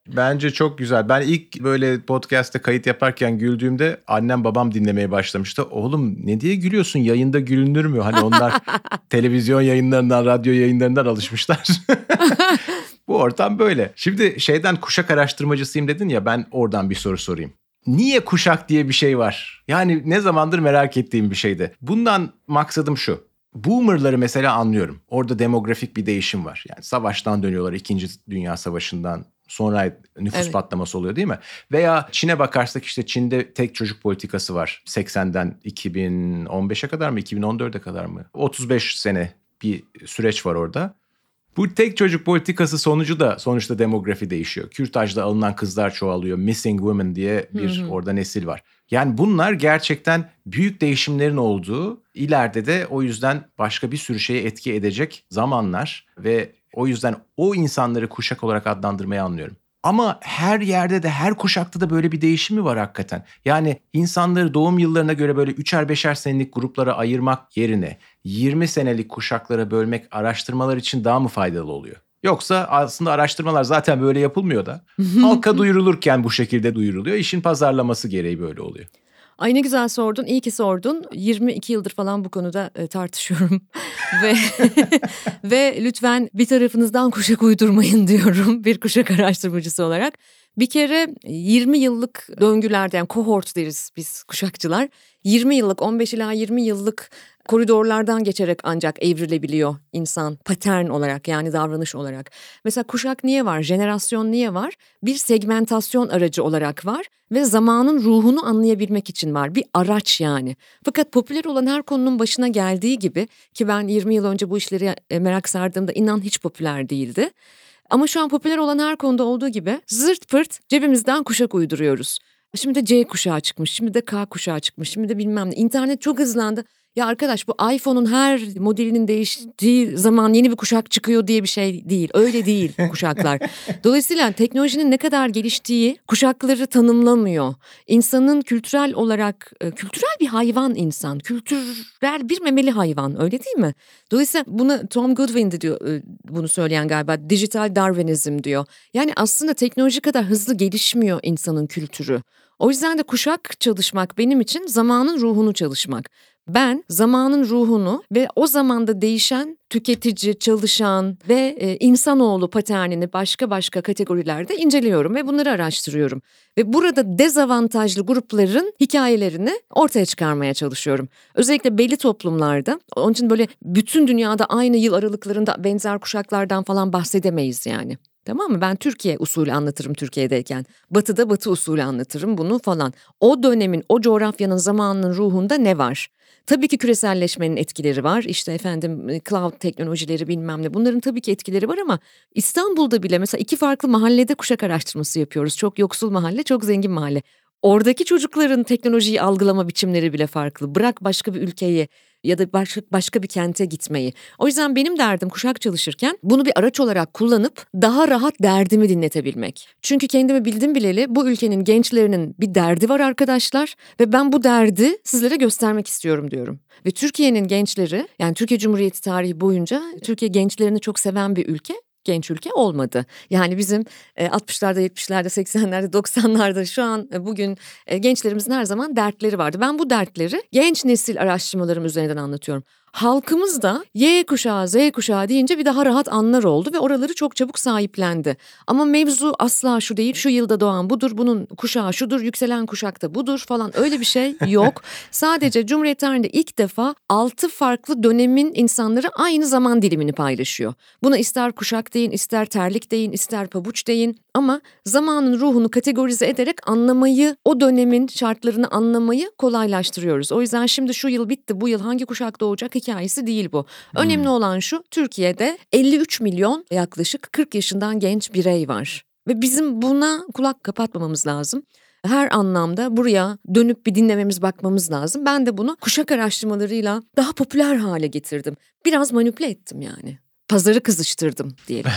Bence çok güzel. Ben ilk böyle podcast'te kayıt yaparken güldüğümde annem babam dinlemeye başlamıştı. Oğlum ne diye gülüyorsun? Yayında gülünür mü? Hani onlar televizyon yayınlarından, radyo yayınlarından alışmışlar. Bu ortam böyle. Şimdi şeyden kuşak araştırmacısıyım dedin ya ben oradan bir soru sorayım. Niye kuşak diye bir şey var? Yani ne zamandır merak ettiğim bir şeydi. Bundan maksadım şu. Boomer'ları mesela anlıyorum. Orada demografik bir değişim var. Yani savaştan dönüyorlar. İkinci Dünya Savaşı'ndan sonra nüfus evet. patlaması oluyor değil mi? Veya Çin'e bakarsak işte Çin'de tek çocuk politikası var. 80'den 2015'e kadar mı 2014'e kadar mı? 35 sene bir süreç var orada. Bu tek çocuk politikası sonucu da sonuçta demografi değişiyor. Kürtajda alınan kızlar çoğalıyor. Missing women diye bir hı hı. orada nesil var. Yani bunlar gerçekten büyük değişimlerin olduğu, ileride de o yüzden başka bir sürü şeye etki edecek zamanlar ve o yüzden o insanları kuşak olarak adlandırmayı anlıyorum. Ama her yerde de her kuşakta da böyle bir değişimi var hakikaten. Yani insanları doğum yıllarına göre böyle üçer beşer senelik gruplara ayırmak yerine 20 senelik kuşaklara bölmek araştırmalar için daha mı faydalı oluyor? Yoksa aslında araştırmalar zaten böyle yapılmıyor da halka duyurulurken bu şekilde duyuruluyor. İşin pazarlaması gereği böyle oluyor. Ay ne güzel sordun. İyi ki sordun. 22 yıldır falan bu konuda e, tartışıyorum. ve ve lütfen bir tarafınızdan kuşak uydurmayın diyorum bir kuşak araştırmacısı olarak. Bir kere 20 yıllık döngülerde yani kohort deriz biz kuşakçılar. 20 yıllık 15 ila 20 yıllık koridorlardan geçerek ancak evrilebiliyor insan patern olarak yani davranış olarak. Mesela kuşak niye var? Jenerasyon niye var? Bir segmentasyon aracı olarak var ve zamanın ruhunu anlayabilmek için var. Bir araç yani. Fakat popüler olan her konunun başına geldiği gibi ki ben 20 yıl önce bu işleri e, merak sardığımda inan hiç popüler değildi. Ama şu an popüler olan her konuda olduğu gibi zırt pırt cebimizden kuşak uyduruyoruz. Şimdi de C kuşağı çıkmış, şimdi de K kuşağı çıkmış, şimdi de bilmem ne. İnternet çok hızlandı. Ya arkadaş bu iPhone'un her modelinin değiştiği zaman yeni bir kuşak çıkıyor diye bir şey değil. Öyle değil kuşaklar. Dolayısıyla teknolojinin ne kadar geliştiği kuşakları tanımlamıyor. İnsanın kültürel olarak e, kültürel bir hayvan insan. Kültürel bir memeli hayvan öyle değil mi? Dolayısıyla bunu Tom Goodwin diyor e, bunu söyleyen galiba dijital Darwinizm diyor. Yani aslında teknoloji kadar hızlı gelişmiyor insanın kültürü. O yüzden de kuşak çalışmak benim için zamanın ruhunu çalışmak. Ben zamanın ruhunu ve o zamanda değişen tüketici, çalışan ve e, insanoğlu paternini başka başka kategorilerde inceliyorum ve bunları araştırıyorum. Ve burada dezavantajlı grupların hikayelerini ortaya çıkarmaya çalışıyorum. Özellikle belli toplumlarda, onun için böyle bütün dünyada aynı yıl aralıklarında benzer kuşaklardan falan bahsedemeyiz yani. Tamam mı? Ben Türkiye usulü anlatırım Türkiye'deyken. Batı'da Batı usulü anlatırım bunu falan. O dönemin, o coğrafyanın zamanının ruhunda ne var? Tabii ki küreselleşmenin etkileri var. İşte efendim e, cloud teknolojileri bilmem ne. Bunların tabii ki etkileri var ama İstanbul'da bile mesela iki farklı mahallede kuşak araştırması yapıyoruz. Çok yoksul mahalle, çok zengin mahalle. Oradaki çocukların teknolojiyi algılama biçimleri bile farklı. Bırak başka bir ülkeyi ya da başka, başka bir kente gitmeyi. O yüzden benim derdim kuşak çalışırken bunu bir araç olarak kullanıp daha rahat derdimi dinletebilmek. Çünkü kendimi bildim bileli bu ülkenin gençlerinin bir derdi var arkadaşlar ve ben bu derdi sizlere göstermek istiyorum diyorum. Ve Türkiye'nin gençleri yani Türkiye Cumhuriyeti tarihi boyunca Türkiye gençlerini çok seven bir ülke genç ülke olmadı. Yani bizim 60'larda, 70'lerde, 80'lerde, 90'larda şu an e, bugün e, gençlerimizin her zaman dertleri vardı. Ben bu dertleri genç nesil araştırmalarım üzerinden anlatıyorum halkımız da Y kuşağı, Z kuşağı deyince bir daha rahat anlar oldu ve oraları çok çabuk sahiplendi. Ama mevzu asla şu değil, şu yılda doğan budur, bunun kuşağı şudur, yükselen kuşakta budur falan öyle bir şey yok. Sadece Cumhuriyet tarihinde ilk defa altı farklı dönemin insanları aynı zaman dilimini paylaşıyor. Buna ister kuşak deyin, ister terlik deyin, ister pabuç deyin ama zamanın ruhunu kategorize ederek anlamayı, o dönemin şartlarını anlamayı kolaylaştırıyoruz. O yüzden şimdi şu yıl bitti, bu yıl hangi kuşak doğacak hikayesi değil bu. Önemli hmm. olan şu Türkiye'de 53 milyon yaklaşık 40 yaşından genç birey var. Ve bizim buna kulak kapatmamamız lazım her anlamda buraya dönüp bir dinlememiz bakmamız lazım. Ben de bunu kuşak araştırmalarıyla daha popüler hale getirdim. Biraz manipüle ettim yani pazarı kızıştırdım diyelim.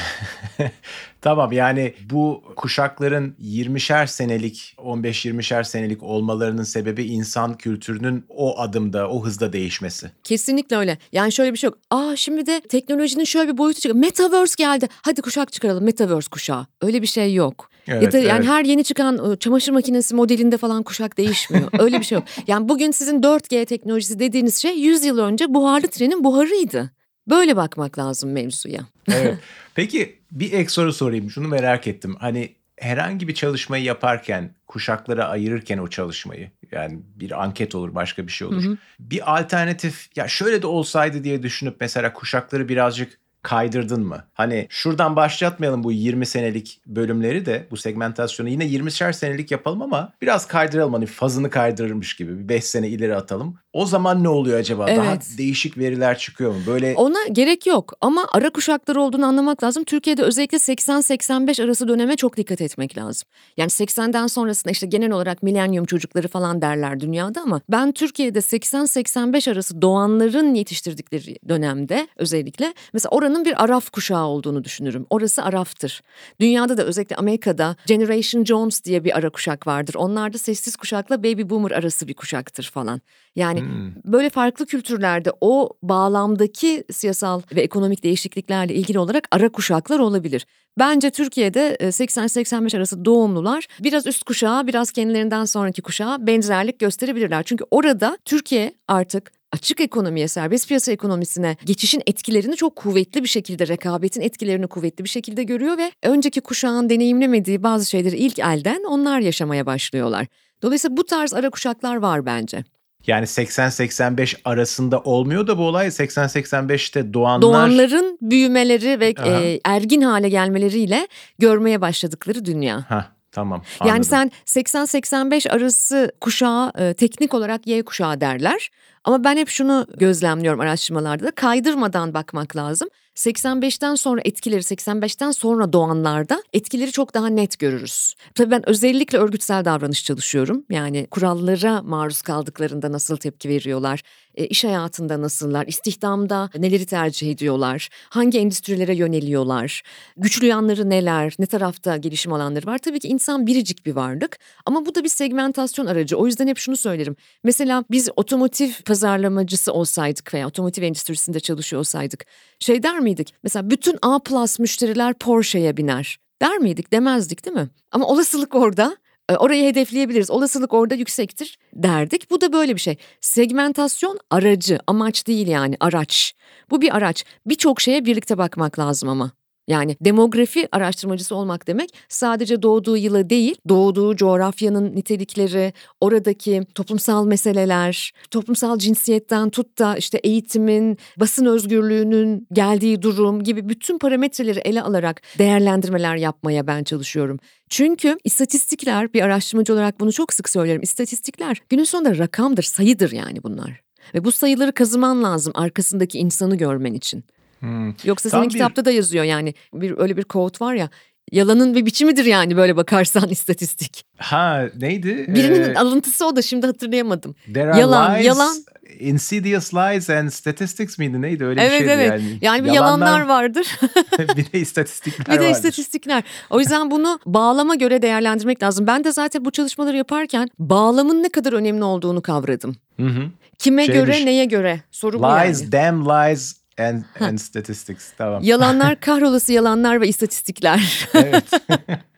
tamam yani bu kuşakların 20'şer senelik 15-20'şer senelik olmalarının sebebi insan kültürünün o adımda o hızda değişmesi. Kesinlikle öyle. Yani şöyle bir şey yok. Aa şimdi de teknolojinin şöyle bir boyutu çıkıyor. Metaverse geldi. Hadi kuşak çıkaralım. Metaverse kuşağı. Öyle bir şey yok. Evet, ya da yani evet. her yeni çıkan ıı, çamaşır makinesi modelinde falan kuşak değişmiyor. Öyle bir şey yok. Yani bugün sizin 4G teknolojisi dediğiniz şey 100 yıl önce buharlı trenin buharıydı. Böyle bakmak lazım mevzuya. Evet. Peki bir ek soru sorayım. Şunu merak ettim. Hani herhangi bir çalışmayı yaparken, kuşaklara ayırırken o çalışmayı yani bir anket olur, başka bir şey olur. Hı hı. Bir alternatif ya şöyle de olsaydı diye düşünüp mesela kuşakları birazcık kaydırdın mı? Hani şuradan başlatmayalım bu 20 senelik bölümleri de bu segmentasyonu yine 20'şer senelik yapalım ama biraz kaydıralım hani fazını kaydırırmış gibi bir 5 sene ileri atalım. O zaman ne oluyor acaba? Evet. Daha değişik veriler çıkıyor mu? Böyle Ona gerek yok ama ara kuşakları olduğunu anlamak lazım. Türkiye'de özellikle 80-85 arası döneme çok dikkat etmek lazım. Yani 80'den sonrasında işte genel olarak milenyum çocukları falan derler dünyada ama ben Türkiye'de 80-85 arası doğanların yetiştirdikleri dönemde özellikle mesela oranın bir Araf kuşağı olduğunu düşünürüm. Orası Araf'tır. Dünyada da özellikle Amerika'da Generation Jones diye bir ara kuşak vardır. Onlar da sessiz kuşakla baby boomer arası bir kuşaktır falan. Yani hmm. böyle farklı kültürlerde o bağlamdaki siyasal ve ekonomik değişikliklerle ilgili olarak ara kuşaklar olabilir. Bence Türkiye'de 80-85 arası doğumlular biraz üst kuşağa biraz kendilerinden sonraki kuşağa benzerlik gösterebilirler. Çünkü orada Türkiye artık açık ekonomiye, serbest piyasa ekonomisine geçişin etkilerini çok kuvvetli bir şekilde, rekabetin etkilerini kuvvetli bir şekilde görüyor ve önceki kuşağın deneyimlemediği bazı şeyleri ilk elden onlar yaşamaya başlıyorlar. Dolayısıyla bu tarz ara kuşaklar var bence. Yani 80-85 arasında olmuyor da bu olay 80-85'te doğanlar... Doğanların büyümeleri ve e, ergin hale gelmeleriyle görmeye başladıkları dünya. Hah. Tamam. Anladım. Yani sen 80-85 arası kuşağı e, teknik olarak Y kuşağı derler. Ama ben hep şunu gözlemliyorum araştırmalarda da kaydırmadan bakmak lazım. 85'ten sonra etkileri 85'ten sonra doğanlarda etkileri çok daha net görürüz. Tabii ben özellikle örgütsel davranış çalışıyorum. Yani kurallara maruz kaldıklarında nasıl tepki veriyorlar, iş hayatında nasıllar, istihdamda neleri tercih ediyorlar, hangi endüstrilere yöneliyorlar, güçlü yanları neler, ne tarafta gelişim alanları var. Tabii ki insan biricik bir varlık ama bu da bir segmentasyon aracı. O yüzden hep şunu söylerim. Mesela biz otomotiv pazarlamacısı olsaydık veya otomotiv endüstrisinde çalışıyor olsaydık şey der miydik? Mesela bütün A plus müşteriler Porsche'ye biner. Der miydik? Demezdik değil mi? Ama olasılık orada e, orayı hedefleyebiliriz. Olasılık orada yüksektir derdik. Bu da böyle bir şey. Segmentasyon aracı, amaç değil yani araç. Bu bir araç. Birçok şeye birlikte bakmak lazım ama. Yani demografi araştırmacısı olmak demek sadece doğduğu yılı değil, doğduğu coğrafyanın nitelikleri, oradaki toplumsal meseleler, toplumsal cinsiyetten tut da işte eğitimin, basın özgürlüğünün geldiği durum gibi bütün parametreleri ele alarak değerlendirmeler yapmaya ben çalışıyorum. Çünkü istatistikler bir araştırmacı olarak bunu çok sık söylerim. İstatistikler günün sonunda rakamdır, sayıdır yani bunlar. Ve bu sayıları kazıman lazım arkasındaki insanı görmen için. Hmm. Yoksa Tam senin bir... kitapta da yazıyor yani bir öyle bir quote var ya yalanın bir biçimidir yani böyle bakarsan istatistik. Ha neydi? Birinin ee, alıntısı o da şimdi hatırlayamadım. There are yalan, lies, yalan. Insidious lies and statistics miydi neydi öyle evet, bir şeydi evet. yani. Yani bir yalanlar, yalanlar vardır. bir de istatistikler Bir de vardır. istatistikler. O yüzden bunu bağlama göre değerlendirmek lazım. Ben de zaten bu çalışmaları yaparken bağlamın ne kadar önemli olduğunu kavradım. Hı hı. Kime Şeymiş, göre neye göre soru lies, bu yani. Lies, damn lies And, and statistics tamam. Yalanlar kahrolası yalanlar ve istatistikler. evet.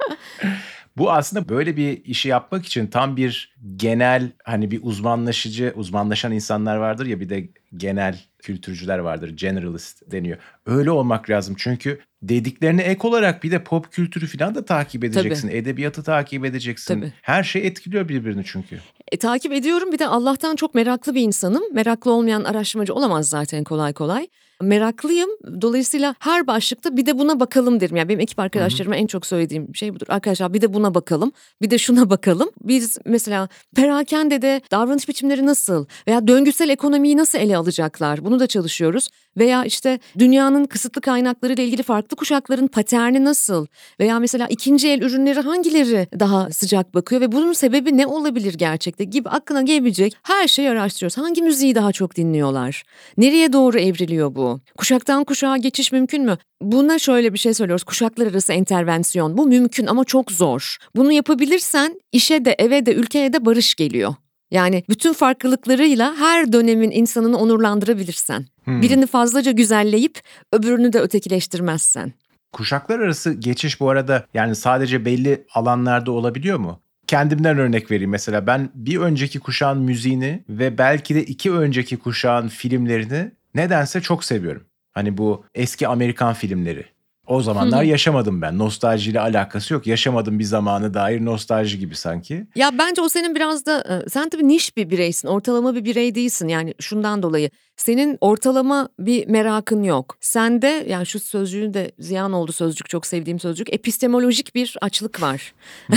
Bu aslında böyle bir işi yapmak için tam bir genel hani bir uzmanlaşıcı, uzmanlaşan insanlar vardır ya bir de genel kültürcüler vardır. Generalist deniyor. Öyle olmak lazım çünkü dediklerine ek olarak bir de pop kültürü falan da takip edeceksin. Tabii. Edebiyatı takip edeceksin. Tabii. Her şey etkiliyor birbirini çünkü. E, takip ediyorum bir de Allah'tan çok meraklı bir insanım. Meraklı olmayan araştırmacı olamaz zaten kolay kolay meraklıyım. Dolayısıyla her başlıkta bir de buna bakalım derim. Yani benim ekip arkadaşlarıma en çok söylediğim şey budur. Arkadaşlar bir de buna bakalım. Bir de şuna bakalım. Biz mesela perakendede davranış biçimleri nasıl veya döngüsel ekonomiyi nasıl ele alacaklar? Bunu da çalışıyoruz. Veya işte dünyanın kısıtlı kaynakları ile ilgili farklı kuşakların paterni nasıl? Veya mesela ikinci el ürünleri hangileri daha sıcak bakıyor ve bunun sebebi ne olabilir gerçekte gibi aklına gelebilecek her şeyi araştırıyoruz. Hangi müziği daha çok dinliyorlar? Nereye doğru evriliyor bu? Kuşaktan kuşağa geçiş mümkün mü? Buna şöyle bir şey söylüyoruz. Kuşaklar arası intervensiyon. Bu mümkün ama çok zor. Bunu yapabilirsen işe de eve de ülkeye de barış geliyor. Yani bütün farklılıklarıyla her dönemin insanını onurlandırabilirsen. Hmm. Birini fazlaca güzelleyip öbürünü de ötekileştirmezsen. Kuşaklar arası geçiş bu arada yani sadece belli alanlarda olabiliyor mu? Kendimden örnek vereyim mesela ben bir önceki kuşağın müziğini ve belki de iki önceki kuşağın filmlerini nedense çok seviyorum. Hani bu eski Amerikan filmleri. O zamanlar yaşamadım ben. Nostaljiyle alakası yok. Yaşamadım bir zamanı dair nostalji gibi sanki. Ya bence o senin biraz da sen tabii niş bir bireysin. Ortalama bir birey değilsin. Yani şundan dolayı senin ortalama bir merakın yok. Sende yani şu sözcüğün de ziyan oldu sözcük çok sevdiğim sözcük. Epistemolojik bir açlık var.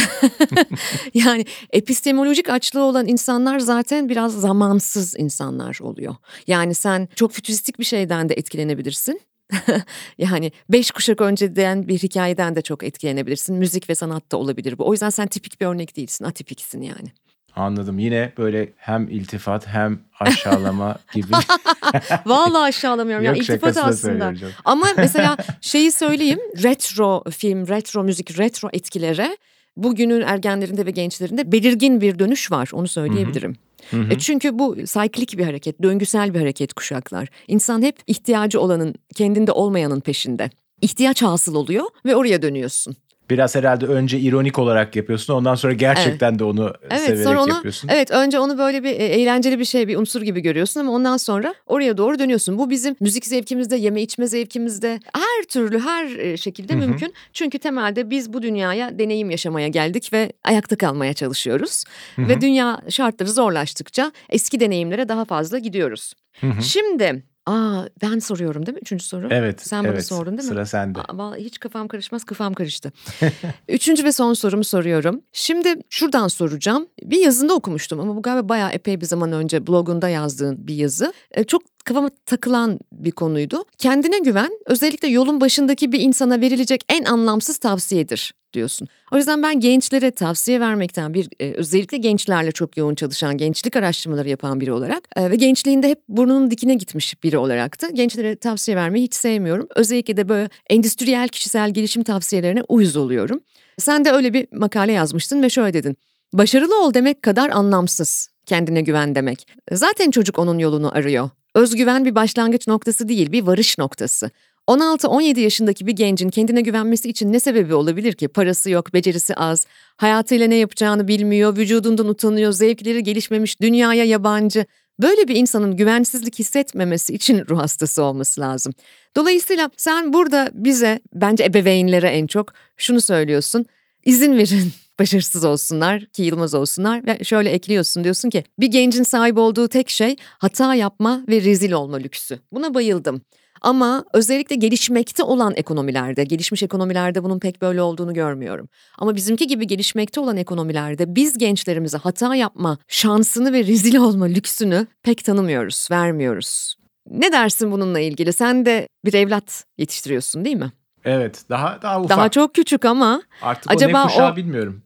yani epistemolojik açlığı olan insanlar zaten biraz zamansız insanlar oluyor. Yani sen çok fütüristik bir şeyden de etkilenebilirsin. yani beş kuşak önceden bir hikayeden de çok etkilenebilirsin. Müzik ve sanatta olabilir bu. O yüzden sen tipik bir örnek değilsin, atipiksin yani. Anladım. Yine böyle hem iltifat hem aşağılama gibi. Vallahi aşağılamıyorum. Yok, yani iltifat aslında. Ama mesela şeyi söyleyeyim. Retro film, retro müzik, retro etkilere bugünün ergenlerinde ve gençlerinde belirgin bir dönüş var. Onu söyleyebilirim. Hı hı. Hı. E çünkü bu sayklik bir hareket, döngüsel bir hareket kuşaklar. İnsan hep ihtiyacı olanın, kendinde olmayanın peşinde. İhtiyaç hasıl oluyor ve oraya dönüyorsun. Biraz herhalde önce ironik olarak yapıyorsun ondan sonra gerçekten evet. de onu evet, severek sonra onu, yapıyorsun. Evet önce onu böyle bir e, eğlenceli bir şey bir unsur gibi görüyorsun ama ondan sonra oraya doğru dönüyorsun. Bu bizim müzik zevkimizde yeme içme zevkimizde her türlü her e, şekilde Hı-hı. mümkün. Çünkü temelde biz bu dünyaya deneyim yaşamaya geldik ve ayakta kalmaya çalışıyoruz. Hı-hı. Ve dünya şartları zorlaştıkça eski deneyimlere daha fazla gidiyoruz. Hı-hı. Şimdi Aa ben soruyorum değil mi? Üçüncü soru. Evet. Sen evet, bana sordun değil mi? Sıra sende. Aa, hiç kafam karışmaz kafam karıştı. Üçüncü ve son sorumu soruyorum. Şimdi şuradan soracağım. Bir yazında okumuştum ama bu galiba bayağı epey bir zaman önce blogunda yazdığın bir yazı. Ee, çok kafama takılan bir konuydu. Kendine güven özellikle yolun başındaki bir insana verilecek en anlamsız tavsiyedir diyorsun. O yüzden ben gençlere tavsiye vermekten bir e, özellikle gençlerle çok yoğun çalışan, gençlik araştırmaları yapan biri olarak e, ve gençliğinde hep burnunun dikine gitmiş biri olarak da gençlere tavsiye vermeyi hiç sevmiyorum. Özellikle de böyle endüstriyel kişisel gelişim tavsiyelerine uyuz oluyorum. Sen de öyle bir makale yazmıştın ve şöyle dedin. Başarılı ol demek kadar anlamsız kendine güven demek. Zaten çocuk onun yolunu arıyor. Özgüven bir başlangıç noktası değil, bir varış noktası. 16-17 yaşındaki bir gencin kendine güvenmesi için ne sebebi olabilir ki? Parası yok, becerisi az, hayatıyla ne yapacağını bilmiyor, vücudundan utanıyor, zevkleri gelişmemiş, dünyaya yabancı. Böyle bir insanın güvensizlik hissetmemesi için ruh hastası olması lazım. Dolayısıyla sen burada bize, bence ebeveynlere en çok şunu söylüyorsun. İzin verin başarısız olsunlar ki yılmaz olsunlar ve şöyle ekliyorsun diyorsun ki bir gencin sahip olduğu tek şey hata yapma ve rezil olma lüksü. Buna bayıldım. Ama özellikle gelişmekte olan ekonomilerde, gelişmiş ekonomilerde bunun pek böyle olduğunu görmüyorum. Ama bizimki gibi gelişmekte olan ekonomilerde biz gençlerimize hata yapma şansını ve rezil olma lüksünü pek tanımıyoruz, vermiyoruz. Ne dersin bununla ilgili? Sen de bir evlat yetiştiriyorsun değil mi? Evet daha daha ufak. Daha çok küçük ama. Artık acaba o ne kuşağı o... bilmiyorum.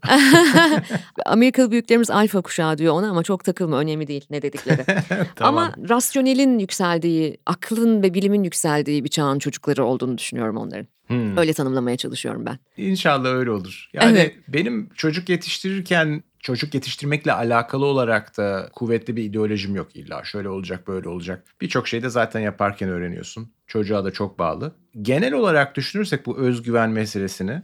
Amerikalı büyüklerimiz alfa kuşağı diyor ona ama çok takılma önemli değil ne dedikleri. tamam. Ama rasyonelin yükseldiği, aklın ve bilimin yükseldiği bir çağın çocukları olduğunu düşünüyorum onların. Hmm. Öyle tanımlamaya çalışıyorum ben. İnşallah öyle olur. Yani evet. benim çocuk yetiştirirken çocuk yetiştirmekle alakalı olarak da kuvvetli bir ideolojim yok illa. Şöyle olacak, böyle olacak. Birçok şeyde zaten yaparken öğreniyorsun. Çocuğa da çok bağlı. Genel olarak düşünürsek bu özgüven meselesini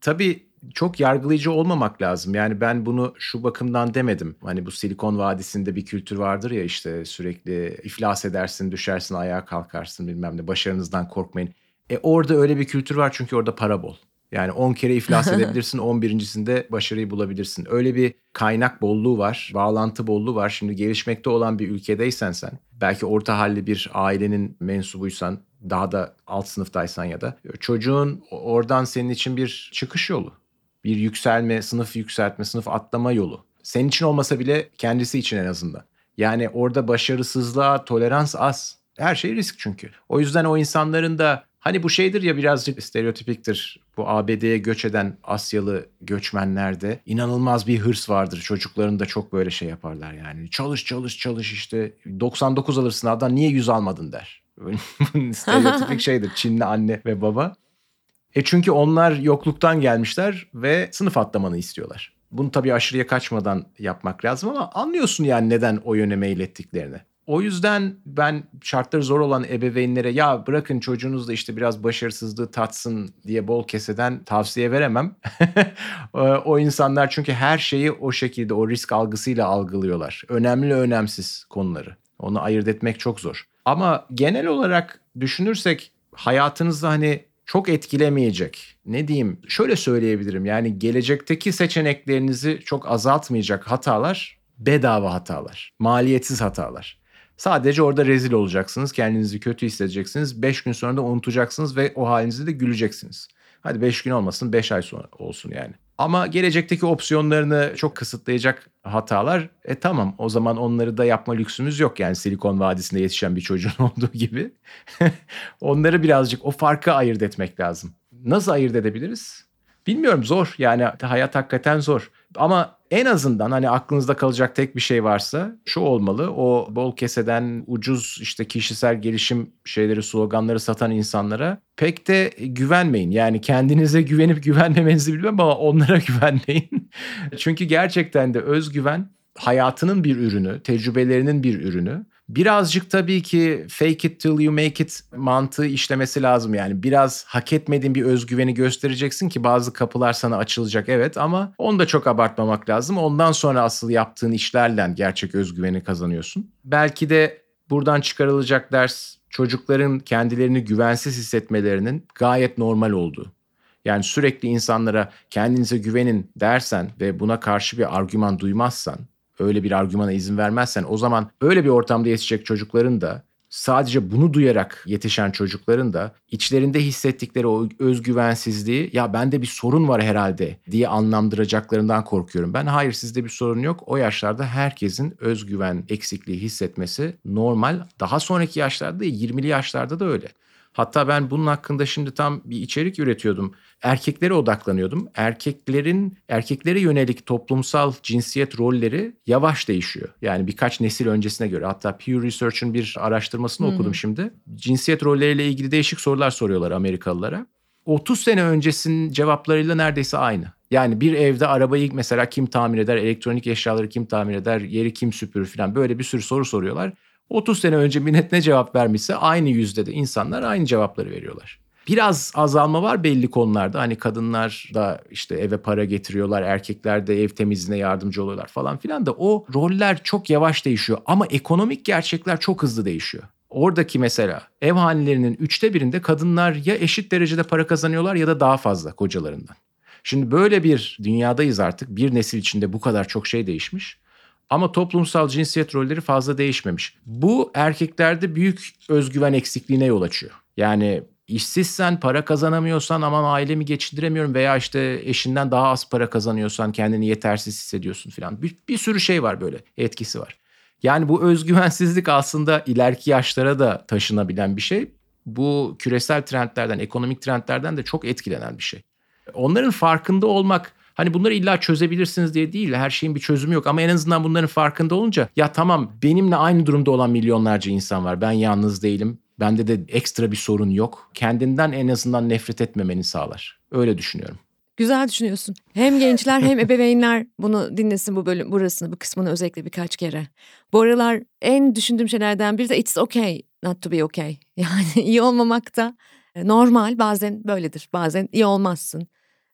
tabii çok yargılayıcı olmamak lazım. Yani ben bunu şu bakımdan demedim. Hani bu Silikon Vadisi'nde bir kültür vardır ya işte sürekli iflas edersin, düşersin, ayağa kalkarsın bilmem ne. Başarınızdan korkmayın. E orada öyle bir kültür var çünkü orada para bol. Yani 10 kere iflas edebilirsin, 11.sinde başarıyı bulabilirsin. Öyle bir kaynak bolluğu var, bağlantı bolluğu var. Şimdi gelişmekte olan bir ülkedeysen sen, belki orta halli bir ailenin mensubuysan, daha da alt sınıftaysan ya da çocuğun oradan senin için bir çıkış yolu. Bir yükselme, sınıf yükseltme, sınıf atlama yolu. Senin için olmasa bile kendisi için en azından. Yani orada başarısızlığa tolerans az. Her şey risk çünkü. O yüzden o insanların da Hani bu şeydir ya birazcık stereotipiktir. Bu ABD'ye göç eden Asyalı göçmenlerde inanılmaz bir hırs vardır. Çocukların da çok böyle şey yaparlar yani. Çalış çalış çalış işte 99 alırsın sınavdan niye 100 almadın der. stereotipik şeydir Çinli anne ve baba. E çünkü onlar yokluktan gelmişler ve sınıf atlamanı istiyorlar. Bunu tabii aşırıya kaçmadan yapmak lazım ama anlıyorsun yani neden o yöne meylettiklerini. O yüzden ben şartları zor olan ebeveynlere ya bırakın çocuğunuz da işte biraz başarısızlığı tatsın diye bol keseden tavsiye veremem. o insanlar çünkü her şeyi o şekilde o risk algısıyla algılıyorlar. Önemli önemsiz konuları. Onu ayırt etmek çok zor. Ama genel olarak düşünürsek hayatınızda hani çok etkilemeyecek. Ne diyeyim? Şöyle söyleyebilirim. Yani gelecekteki seçeneklerinizi çok azaltmayacak hatalar bedava hatalar, maliyetsiz hatalar. Sadece orada rezil olacaksınız. Kendinizi kötü hissedeceksiniz. 5 gün sonra da unutacaksınız ve o halinizi de güleceksiniz. Hadi 5 gün olmasın 5 ay sonra olsun yani. Ama gelecekteki opsiyonlarını çok kısıtlayacak hatalar e tamam o zaman onları da yapma lüksümüz yok yani Silikon Vadisi'nde yetişen bir çocuğun olduğu gibi. onları birazcık o farkı ayırt etmek lazım. Nasıl ayırt edebiliriz? Bilmiyorum zor yani hayat hakikaten zor. Ama en azından hani aklınızda kalacak tek bir şey varsa şu olmalı. O bol keseden ucuz işte kişisel gelişim şeyleri sloganları satan insanlara pek de güvenmeyin. Yani kendinize güvenip güvenmemenizi bilmem ama onlara güvenmeyin. Çünkü gerçekten de özgüven hayatının bir ürünü, tecrübelerinin bir ürünü Birazcık tabii ki fake it till you make it mantığı işlemesi lazım. Yani biraz hak etmediğin bir özgüveni göstereceksin ki bazı kapılar sana açılacak evet ama onu da çok abartmamak lazım. Ondan sonra asıl yaptığın işlerle gerçek özgüveni kazanıyorsun. Belki de buradan çıkarılacak ders çocukların kendilerini güvensiz hissetmelerinin gayet normal olduğu. Yani sürekli insanlara kendinize güvenin dersen ve buna karşı bir argüman duymazsan öyle bir argümana izin vermezsen o zaman öyle bir ortamda yetişecek çocukların da sadece bunu duyarak yetişen çocukların da içlerinde hissettikleri o özgüvensizliği ya bende bir sorun var herhalde diye anlamdıracaklarından korkuyorum. Ben hayır sizde bir sorun yok. O yaşlarda herkesin özgüven eksikliği hissetmesi normal. Daha sonraki yaşlarda 20'li yaşlarda da öyle. Hatta ben bunun hakkında şimdi tam bir içerik üretiyordum. Erkeklere odaklanıyordum. Erkeklerin erkeklere yönelik toplumsal cinsiyet rolleri yavaş değişiyor. Yani birkaç nesil öncesine göre. Hatta Pew Research'ın bir araştırmasını hmm. okudum şimdi. Cinsiyet rolleriyle ilgili değişik sorular soruyorlar Amerikalılara. 30 sene öncesinin cevaplarıyla neredeyse aynı. Yani bir evde arabayı mesela kim tamir eder, elektronik eşyaları kim tamir eder, yeri kim süpürür falan böyle bir sürü soru soruyorlar. 30 sene önce millet ne cevap vermişse aynı yüzde de insanlar aynı cevapları veriyorlar. Biraz azalma var belli konularda. Hani kadınlar da işte eve para getiriyorlar, erkekler de ev temizliğine yardımcı oluyorlar falan filan da o roller çok yavaş değişiyor. Ama ekonomik gerçekler çok hızlı değişiyor. Oradaki mesela ev hanelerinin üçte birinde kadınlar ya eşit derecede para kazanıyorlar ya da daha fazla kocalarından. Şimdi böyle bir dünyadayız artık. Bir nesil içinde bu kadar çok şey değişmiş. Ama toplumsal cinsiyet rolleri fazla değişmemiş. Bu erkeklerde büyük özgüven eksikliğine yol açıyor. Yani işsizsen, para kazanamıyorsan aman ailemi geçindiremiyorum veya işte eşinden daha az para kazanıyorsan kendini yetersiz hissediyorsun falan. Bir, bir sürü şey var böyle etkisi var. Yani bu özgüvensizlik aslında ileriki yaşlara da taşınabilen bir şey. Bu küresel trendlerden, ekonomik trendlerden de çok etkilenen bir şey. Onların farkında olmak Hani bunları illa çözebilirsiniz diye değil. Her şeyin bir çözümü yok ama en azından bunların farkında olunca ya tamam benimle aynı durumda olan milyonlarca insan var. Ben yalnız değilim. Bende de ekstra bir sorun yok. Kendinden en azından nefret etmemeni sağlar. Öyle düşünüyorum. Güzel düşünüyorsun. Hem gençler hem ebeveynler bunu dinlesin bu bölüm burasını bu kısmını özellikle birkaç kere. Bu aralar en düşündüğüm şeylerden biri de it's okay not to be okay. Yani iyi olmamak da e, normal bazen böyledir. Bazen iyi olmazsın.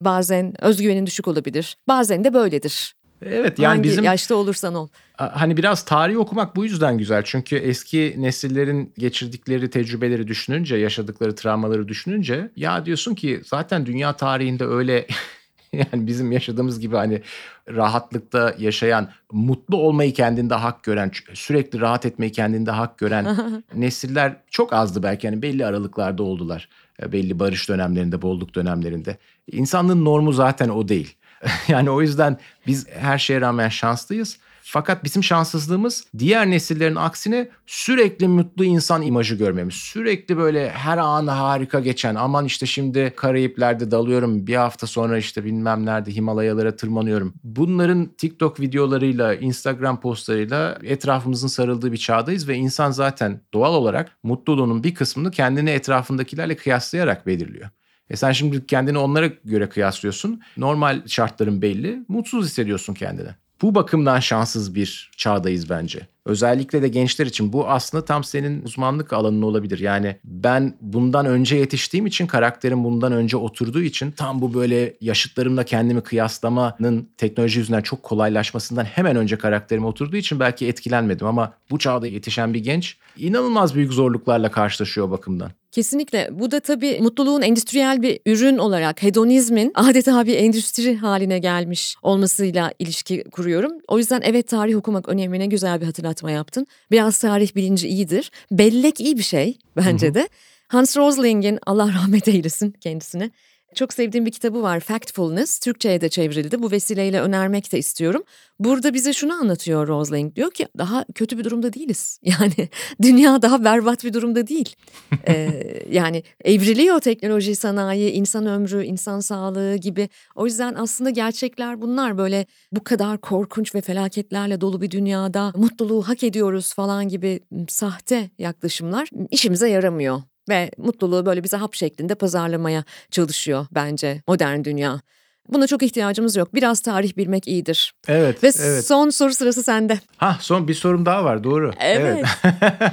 Bazen özgüvenin düşük olabilir. Bazen de böyledir. Evet yani Hangi bizim yaşta olursan ol. Hani biraz tarih okumak bu yüzden güzel. Çünkü eski nesillerin geçirdikleri tecrübeleri düşününce, yaşadıkları travmaları düşününce ya diyorsun ki zaten dünya tarihinde öyle yani bizim yaşadığımız gibi hani rahatlıkta yaşayan, mutlu olmayı kendinde hak gören, sürekli rahat etmeyi kendinde hak gören nesiller çok azdı belki. Yani belli aralıklarda oldular. Belli barış dönemlerinde, bolluk dönemlerinde. İnsanlığın normu zaten o değil. yani o yüzden biz her şeye rağmen şanslıyız. Fakat bizim şanssızlığımız diğer nesillerin aksine sürekli mutlu insan imajı görmemiz. Sürekli böyle her an harika geçen aman işte şimdi Karayipler'de dalıyorum bir hafta sonra işte bilmem nerede Himalayalara tırmanıyorum. Bunların TikTok videolarıyla Instagram postlarıyla etrafımızın sarıldığı bir çağdayız ve insan zaten doğal olarak mutluluğunun bir kısmını kendini etrafındakilerle kıyaslayarak belirliyor. E sen şimdi kendini onlara göre kıyaslıyorsun. Normal şartların belli. Mutsuz hissediyorsun kendini. Bu bakımdan şanssız bir çağdayız bence. Özellikle de gençler için bu aslında tam senin uzmanlık alanın olabilir. Yani ben bundan önce yetiştiğim için karakterim bundan önce oturduğu için tam bu böyle yaşıtlarımla kendimi kıyaslamanın teknoloji yüzünden çok kolaylaşmasından hemen önce karakterim oturduğu için belki etkilenmedim ama bu çağda yetişen bir genç inanılmaz büyük zorluklarla karşılaşıyor bakımdan. Kesinlikle. Bu da tabii mutluluğun endüstriyel bir ürün olarak hedonizmin adeta bir endüstri haline gelmiş olmasıyla ilişki kuruyorum. O yüzden evet tarih okumak önemli ne güzel bir hatırlatma yaptın. Biraz tarih bilinci iyidir. Bellek iyi bir şey bence de. Hans Rosling'in Allah rahmet eylesin kendisine çok sevdiğim bir kitabı var Factfulness. Türkçe'ye de çevrildi. Bu vesileyle önermek de istiyorum. Burada bize şunu anlatıyor Rosling. Diyor ki daha kötü bir durumda değiliz. Yani dünya daha berbat bir durumda değil. ee, yani evriliyor teknoloji, sanayi, insan ömrü, insan sağlığı gibi. O yüzden aslında gerçekler bunlar. Böyle bu kadar korkunç ve felaketlerle dolu bir dünyada mutluluğu hak ediyoruz falan gibi sahte yaklaşımlar işimize yaramıyor ve mutluluğu böyle bize hap şeklinde pazarlamaya çalışıyor bence modern dünya. Buna çok ihtiyacımız yok. Biraz tarih bilmek iyidir. Evet. Ve evet. son soru sırası sende. Ha son bir sorum daha var doğru. Evet. evet.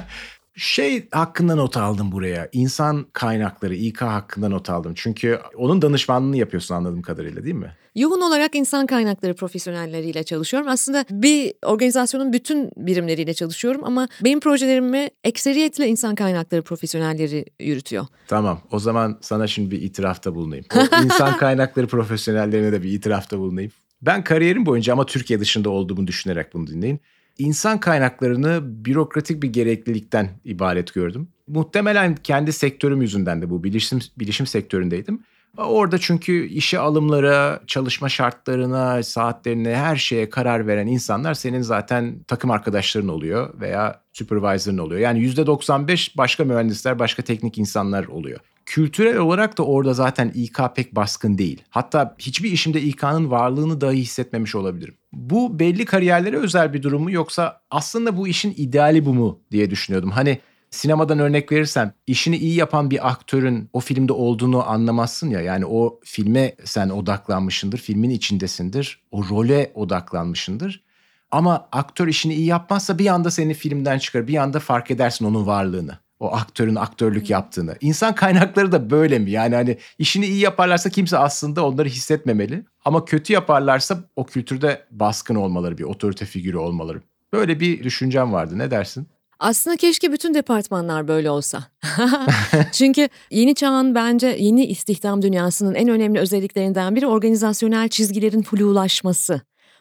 şey hakkında not aldım buraya. İnsan kaynakları İK hakkında not aldım. Çünkü onun danışmanlığını yapıyorsun anladığım kadarıyla değil mi? Yoğun olarak insan kaynakları profesyonelleriyle çalışıyorum. Aslında bir organizasyonun bütün birimleriyle çalışıyorum ama benim projelerimi ekseriyetle insan kaynakları profesyonelleri yürütüyor. Tamam o zaman sana şimdi bir itirafta bulunayım. O insan kaynakları profesyonellerine de bir itirafta bulunayım. Ben kariyerim boyunca ama Türkiye dışında olduğumu düşünerek bunu dinleyin insan kaynaklarını bürokratik bir gereklilikten ibaret gördüm. Muhtemelen kendi sektörüm yüzünden de bu bilişim bilişim sektöründeydim. Orada çünkü işe alımlara, çalışma şartlarına, saatlerine, her şeye karar veren insanlar senin zaten takım arkadaşların oluyor veya supervisor'ın oluyor. Yani %95 başka mühendisler, başka teknik insanlar oluyor. Kültürel olarak da orada zaten İK pek baskın değil. Hatta hiçbir işimde İK'nın varlığını dahi hissetmemiş olabilirim. Bu belli kariyerlere özel bir durum mu yoksa aslında bu işin ideali bu mu diye düşünüyordum. Hani sinemadan örnek verirsem işini iyi yapan bir aktörün o filmde olduğunu anlamazsın ya. Yani o filme sen odaklanmışındır, filmin içindesindir, o role odaklanmışındır. Ama aktör işini iyi yapmazsa bir anda seni filmden çıkar, bir anda fark edersin onun varlığını. O aktörün aktörlük yaptığını. İnsan kaynakları da böyle mi? Yani hani işini iyi yaparlarsa kimse aslında onları hissetmemeli. Ama kötü yaparlarsa o kültürde baskın olmaları, bir otorite figürü olmaları. Böyle bir düşüncem vardı. Ne dersin? Aslında keşke bütün departmanlar böyle olsa. Çünkü yeni çağın bence yeni istihdam dünyasının en önemli özelliklerinden biri organizasyonel çizgilerin flulaşması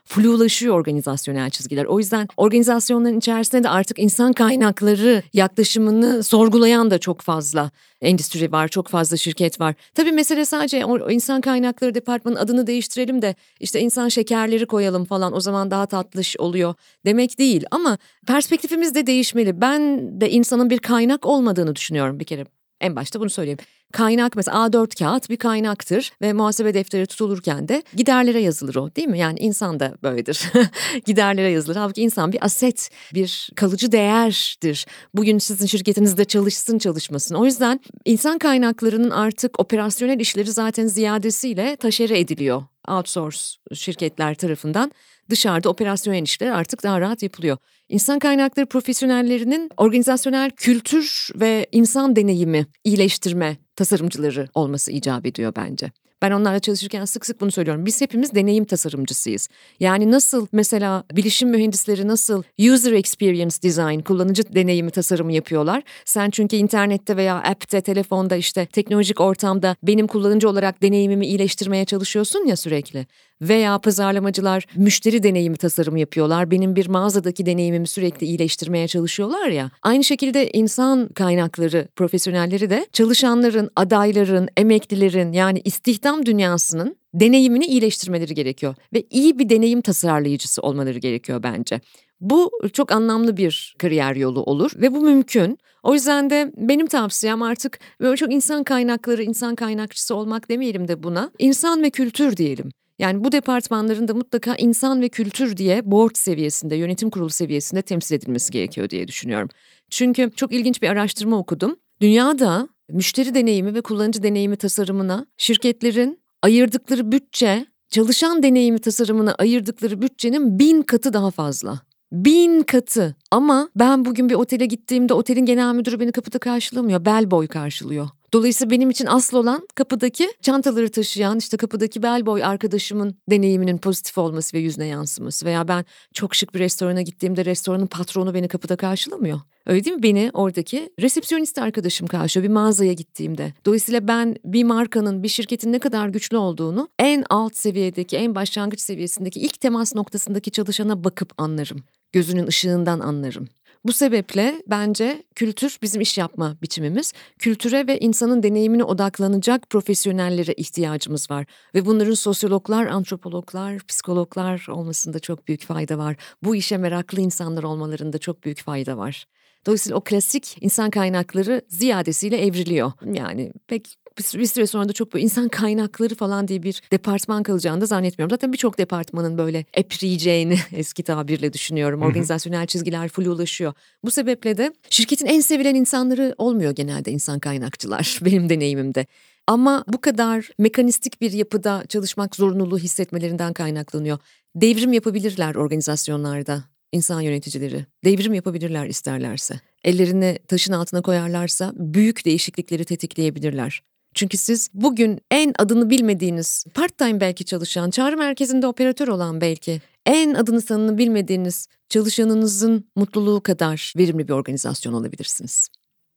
flulaşıyor organizasyonel çizgiler. O yüzden organizasyonların içerisinde de artık insan kaynakları yaklaşımını sorgulayan da çok fazla endüstri var, çok fazla şirket var. Tabii mesele sadece o insan kaynakları departmanın adını değiştirelim de işte insan şekerleri koyalım falan o zaman daha tatlış oluyor demek değil. Ama perspektifimiz de değişmeli. Ben de insanın bir kaynak olmadığını düşünüyorum bir kere. En başta bunu söyleyeyim. Kaynak mesela A4 kağıt bir kaynaktır ve muhasebe defteri tutulurken de giderlere yazılır o değil mi? Yani insan da böyledir. giderlere yazılır. Halbuki insan bir aset, bir kalıcı değerdir. Bugün sizin şirketinizde çalışsın çalışmasın. O yüzden insan kaynaklarının artık operasyonel işleri zaten ziyadesiyle taşere ediliyor outsource şirketler tarafından dışarıda operasyon işleri artık daha rahat yapılıyor. İnsan kaynakları profesyonellerinin organizasyonel kültür ve insan deneyimi iyileştirme tasarımcıları olması icap ediyor bence. Ben onlarla çalışırken sık sık bunu söylüyorum. Biz hepimiz deneyim tasarımcısıyız. Yani nasıl mesela bilişim mühendisleri nasıl user experience design, kullanıcı deneyimi tasarımı yapıyorlar. Sen çünkü internette veya app'te, telefonda işte teknolojik ortamda benim kullanıcı olarak deneyimimi iyileştirmeye çalışıyorsun ya sürekli veya pazarlamacılar müşteri deneyimi tasarımı yapıyorlar. Benim bir mağazadaki deneyimimi sürekli iyileştirmeye çalışıyorlar ya. Aynı şekilde insan kaynakları profesyonelleri de çalışanların, adayların, emeklilerin yani istihdam dünyasının deneyimini iyileştirmeleri gerekiyor ve iyi bir deneyim tasarlayıcısı olmaları gerekiyor bence. Bu çok anlamlı bir kariyer yolu olur ve bu mümkün. O yüzden de benim tavsiyem artık böyle çok insan kaynakları, insan kaynakçısı olmak demeyelim de buna. İnsan ve kültür diyelim. Yani bu departmanların da mutlaka insan ve kültür diye board seviyesinde, yönetim kurulu seviyesinde temsil edilmesi gerekiyor diye düşünüyorum. Çünkü çok ilginç bir araştırma okudum. Dünyada müşteri deneyimi ve kullanıcı deneyimi tasarımına şirketlerin ayırdıkları bütçe, çalışan deneyimi tasarımına ayırdıkları bütçenin bin katı daha fazla. Bin katı. Ama ben bugün bir otele gittiğimde otelin genel müdürü beni kapıda karşılamıyor. Bellboy karşılıyor. Dolayısıyla benim için asıl olan kapıdaki çantaları taşıyan işte kapıdaki bellboy arkadaşımın deneyiminin pozitif olması ve yüzüne yansıması veya ben çok şık bir restorana gittiğimde restoranın patronu beni kapıda karşılamıyor. Öyle değil mi? Beni oradaki resepsiyonist arkadaşım karşılıyor bir mağazaya gittiğimde. Dolayısıyla ben bir markanın, bir şirketin ne kadar güçlü olduğunu en alt seviyedeki, en başlangıç seviyesindeki ilk temas noktasındaki çalışana bakıp anlarım. Gözünün ışığından anlarım. Bu sebeple bence kültür bizim iş yapma biçimimiz. Kültüre ve insanın deneyimine odaklanacak profesyonellere ihtiyacımız var. Ve bunların sosyologlar, antropologlar, psikologlar olmasında çok büyük fayda var. Bu işe meraklı insanlar olmalarında çok büyük fayda var. Dolayısıyla o klasik insan kaynakları ziyadesiyle evriliyor. Yani pek bir, süre sonra da çok böyle insan kaynakları falan diye bir departman kalacağını da zannetmiyorum. Zaten birçok departmanın böyle epriyeceğini eski tabirle düşünüyorum. Organizasyonel çizgiler flulaşıyor. Bu sebeple de şirketin en sevilen insanları olmuyor genelde insan kaynakçılar benim deneyimimde. Ama bu kadar mekanistik bir yapıda çalışmak zorunluluğu hissetmelerinden kaynaklanıyor. Devrim yapabilirler organizasyonlarda insan yöneticileri. Devrim yapabilirler isterlerse. Ellerini taşın altına koyarlarsa büyük değişiklikleri tetikleyebilirler. Çünkü siz bugün en adını bilmediğiniz, part-time belki çalışan, çağrı merkezinde operatör olan belki, en adını sanını bilmediğiniz çalışanınızın mutluluğu kadar verimli bir organizasyon olabilirsiniz.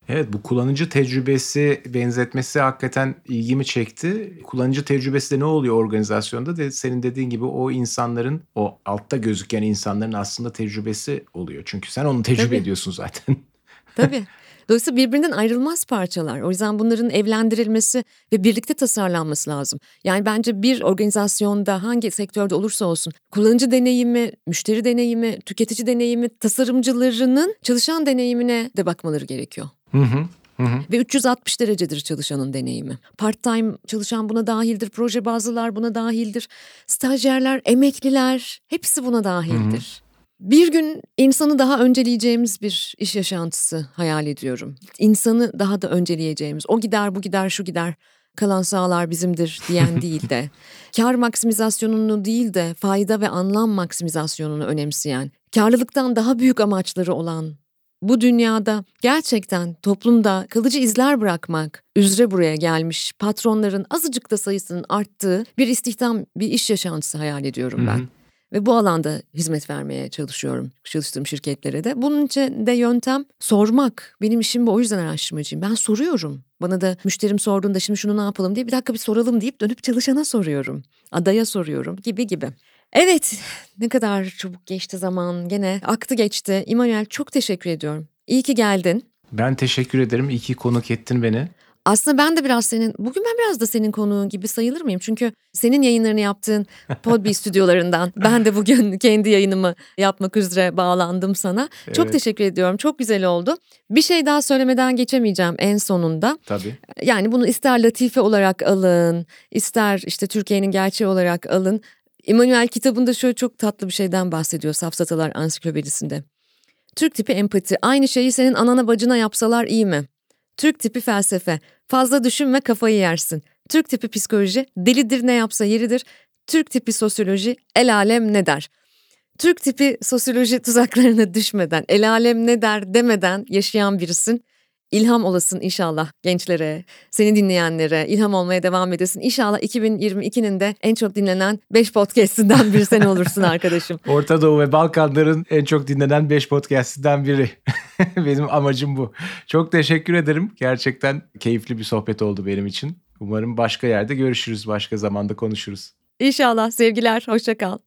Evet bu kullanıcı tecrübesi benzetmesi hakikaten ilgimi çekti. Kullanıcı tecrübesi de ne oluyor organizasyonda? De senin dediğin gibi o insanların o altta gözüken insanların aslında tecrübesi oluyor. Çünkü sen onu tecrübe Tabii. ediyorsun zaten. Tabii. Dolayısıyla birbirinden ayrılmaz parçalar. O yüzden bunların evlendirilmesi ve birlikte tasarlanması lazım. Yani bence bir organizasyonda hangi sektörde olursa olsun kullanıcı deneyimi, müşteri deneyimi, tüketici deneyimi, tasarımcılarının çalışan deneyimine de bakmaları gerekiyor. Hı hı. Hı hı. Ve 360 derecedir çalışanın deneyimi. Part time çalışan buna dahildir, proje bazılar buna dahildir. Stajyerler, emekliler hepsi buna dahildir. Hı hı. Bir gün insanı daha önceleyeceğimiz bir iş yaşantısı hayal ediyorum. İnsanı daha da önceleyeceğimiz. O gider, bu gider, şu gider. Kalan sağlar bizimdir diyen değil de. Kar maksimizasyonunu değil de fayda ve anlam maksimizasyonunu önemseyen. Karlılıktan daha büyük amaçları olan bu dünyada gerçekten toplumda kalıcı izler bırakmak üzere buraya gelmiş patronların azıcık da sayısının arttığı bir istihdam, bir iş yaşantısı hayal ediyorum ben. Hı hı. Ve bu alanda hizmet vermeye çalışıyorum çalıştığım şirketlere de. Bunun için de yöntem sormak. Benim işim bu o yüzden araştırmacıyım. Ben soruyorum. Bana da müşterim sorduğunda şimdi şunu ne yapalım diye bir dakika bir soralım deyip dönüp çalışana soruyorum. Adaya soruyorum gibi gibi. Evet ne kadar çabuk geçti zaman gene aktı geçti. İmanuel çok teşekkür ediyorum. İyi ki geldin. Ben teşekkür ederim. İyi ki konuk ettin beni. Aslında ben de biraz senin, bugün ben biraz da senin konuğun gibi sayılır mıyım? Çünkü senin yayınlarını yaptığın Podbi stüdyolarından ben de bugün kendi yayınımı yapmak üzere bağlandım sana. Evet. Çok teşekkür ediyorum. Çok güzel oldu. Bir şey daha söylemeden geçemeyeceğim en sonunda. Tabii. Yani bunu ister latife olarak alın, ister işte Türkiye'nin gerçeği olarak alın. Immanuel kitabında şöyle çok tatlı bir şeyden bahsediyor Safsatalar Ansiklopedisinde. Türk tipi empati. Aynı şeyi senin anana bacına yapsalar iyi mi? Türk tipi felsefe. Fazla düşünme kafayı yersin. Türk tipi psikoloji. Delidir ne yapsa yeridir. Türk tipi sosyoloji. El alem ne der? Türk tipi sosyoloji tuzaklarına düşmeden, el alem ne der demeden yaşayan birisin ilham olasın inşallah gençlere, seni dinleyenlere ilham olmaya devam edesin. İnşallah 2022'nin de en çok dinlenen 5 podcastinden bir sen olursun arkadaşım. Orta Doğu ve Balkanların en çok dinlenen 5 podcastinden biri. benim amacım bu. Çok teşekkür ederim. Gerçekten keyifli bir sohbet oldu benim için. Umarım başka yerde görüşürüz, başka zamanda konuşuruz. İnşallah sevgiler, hoşça kal.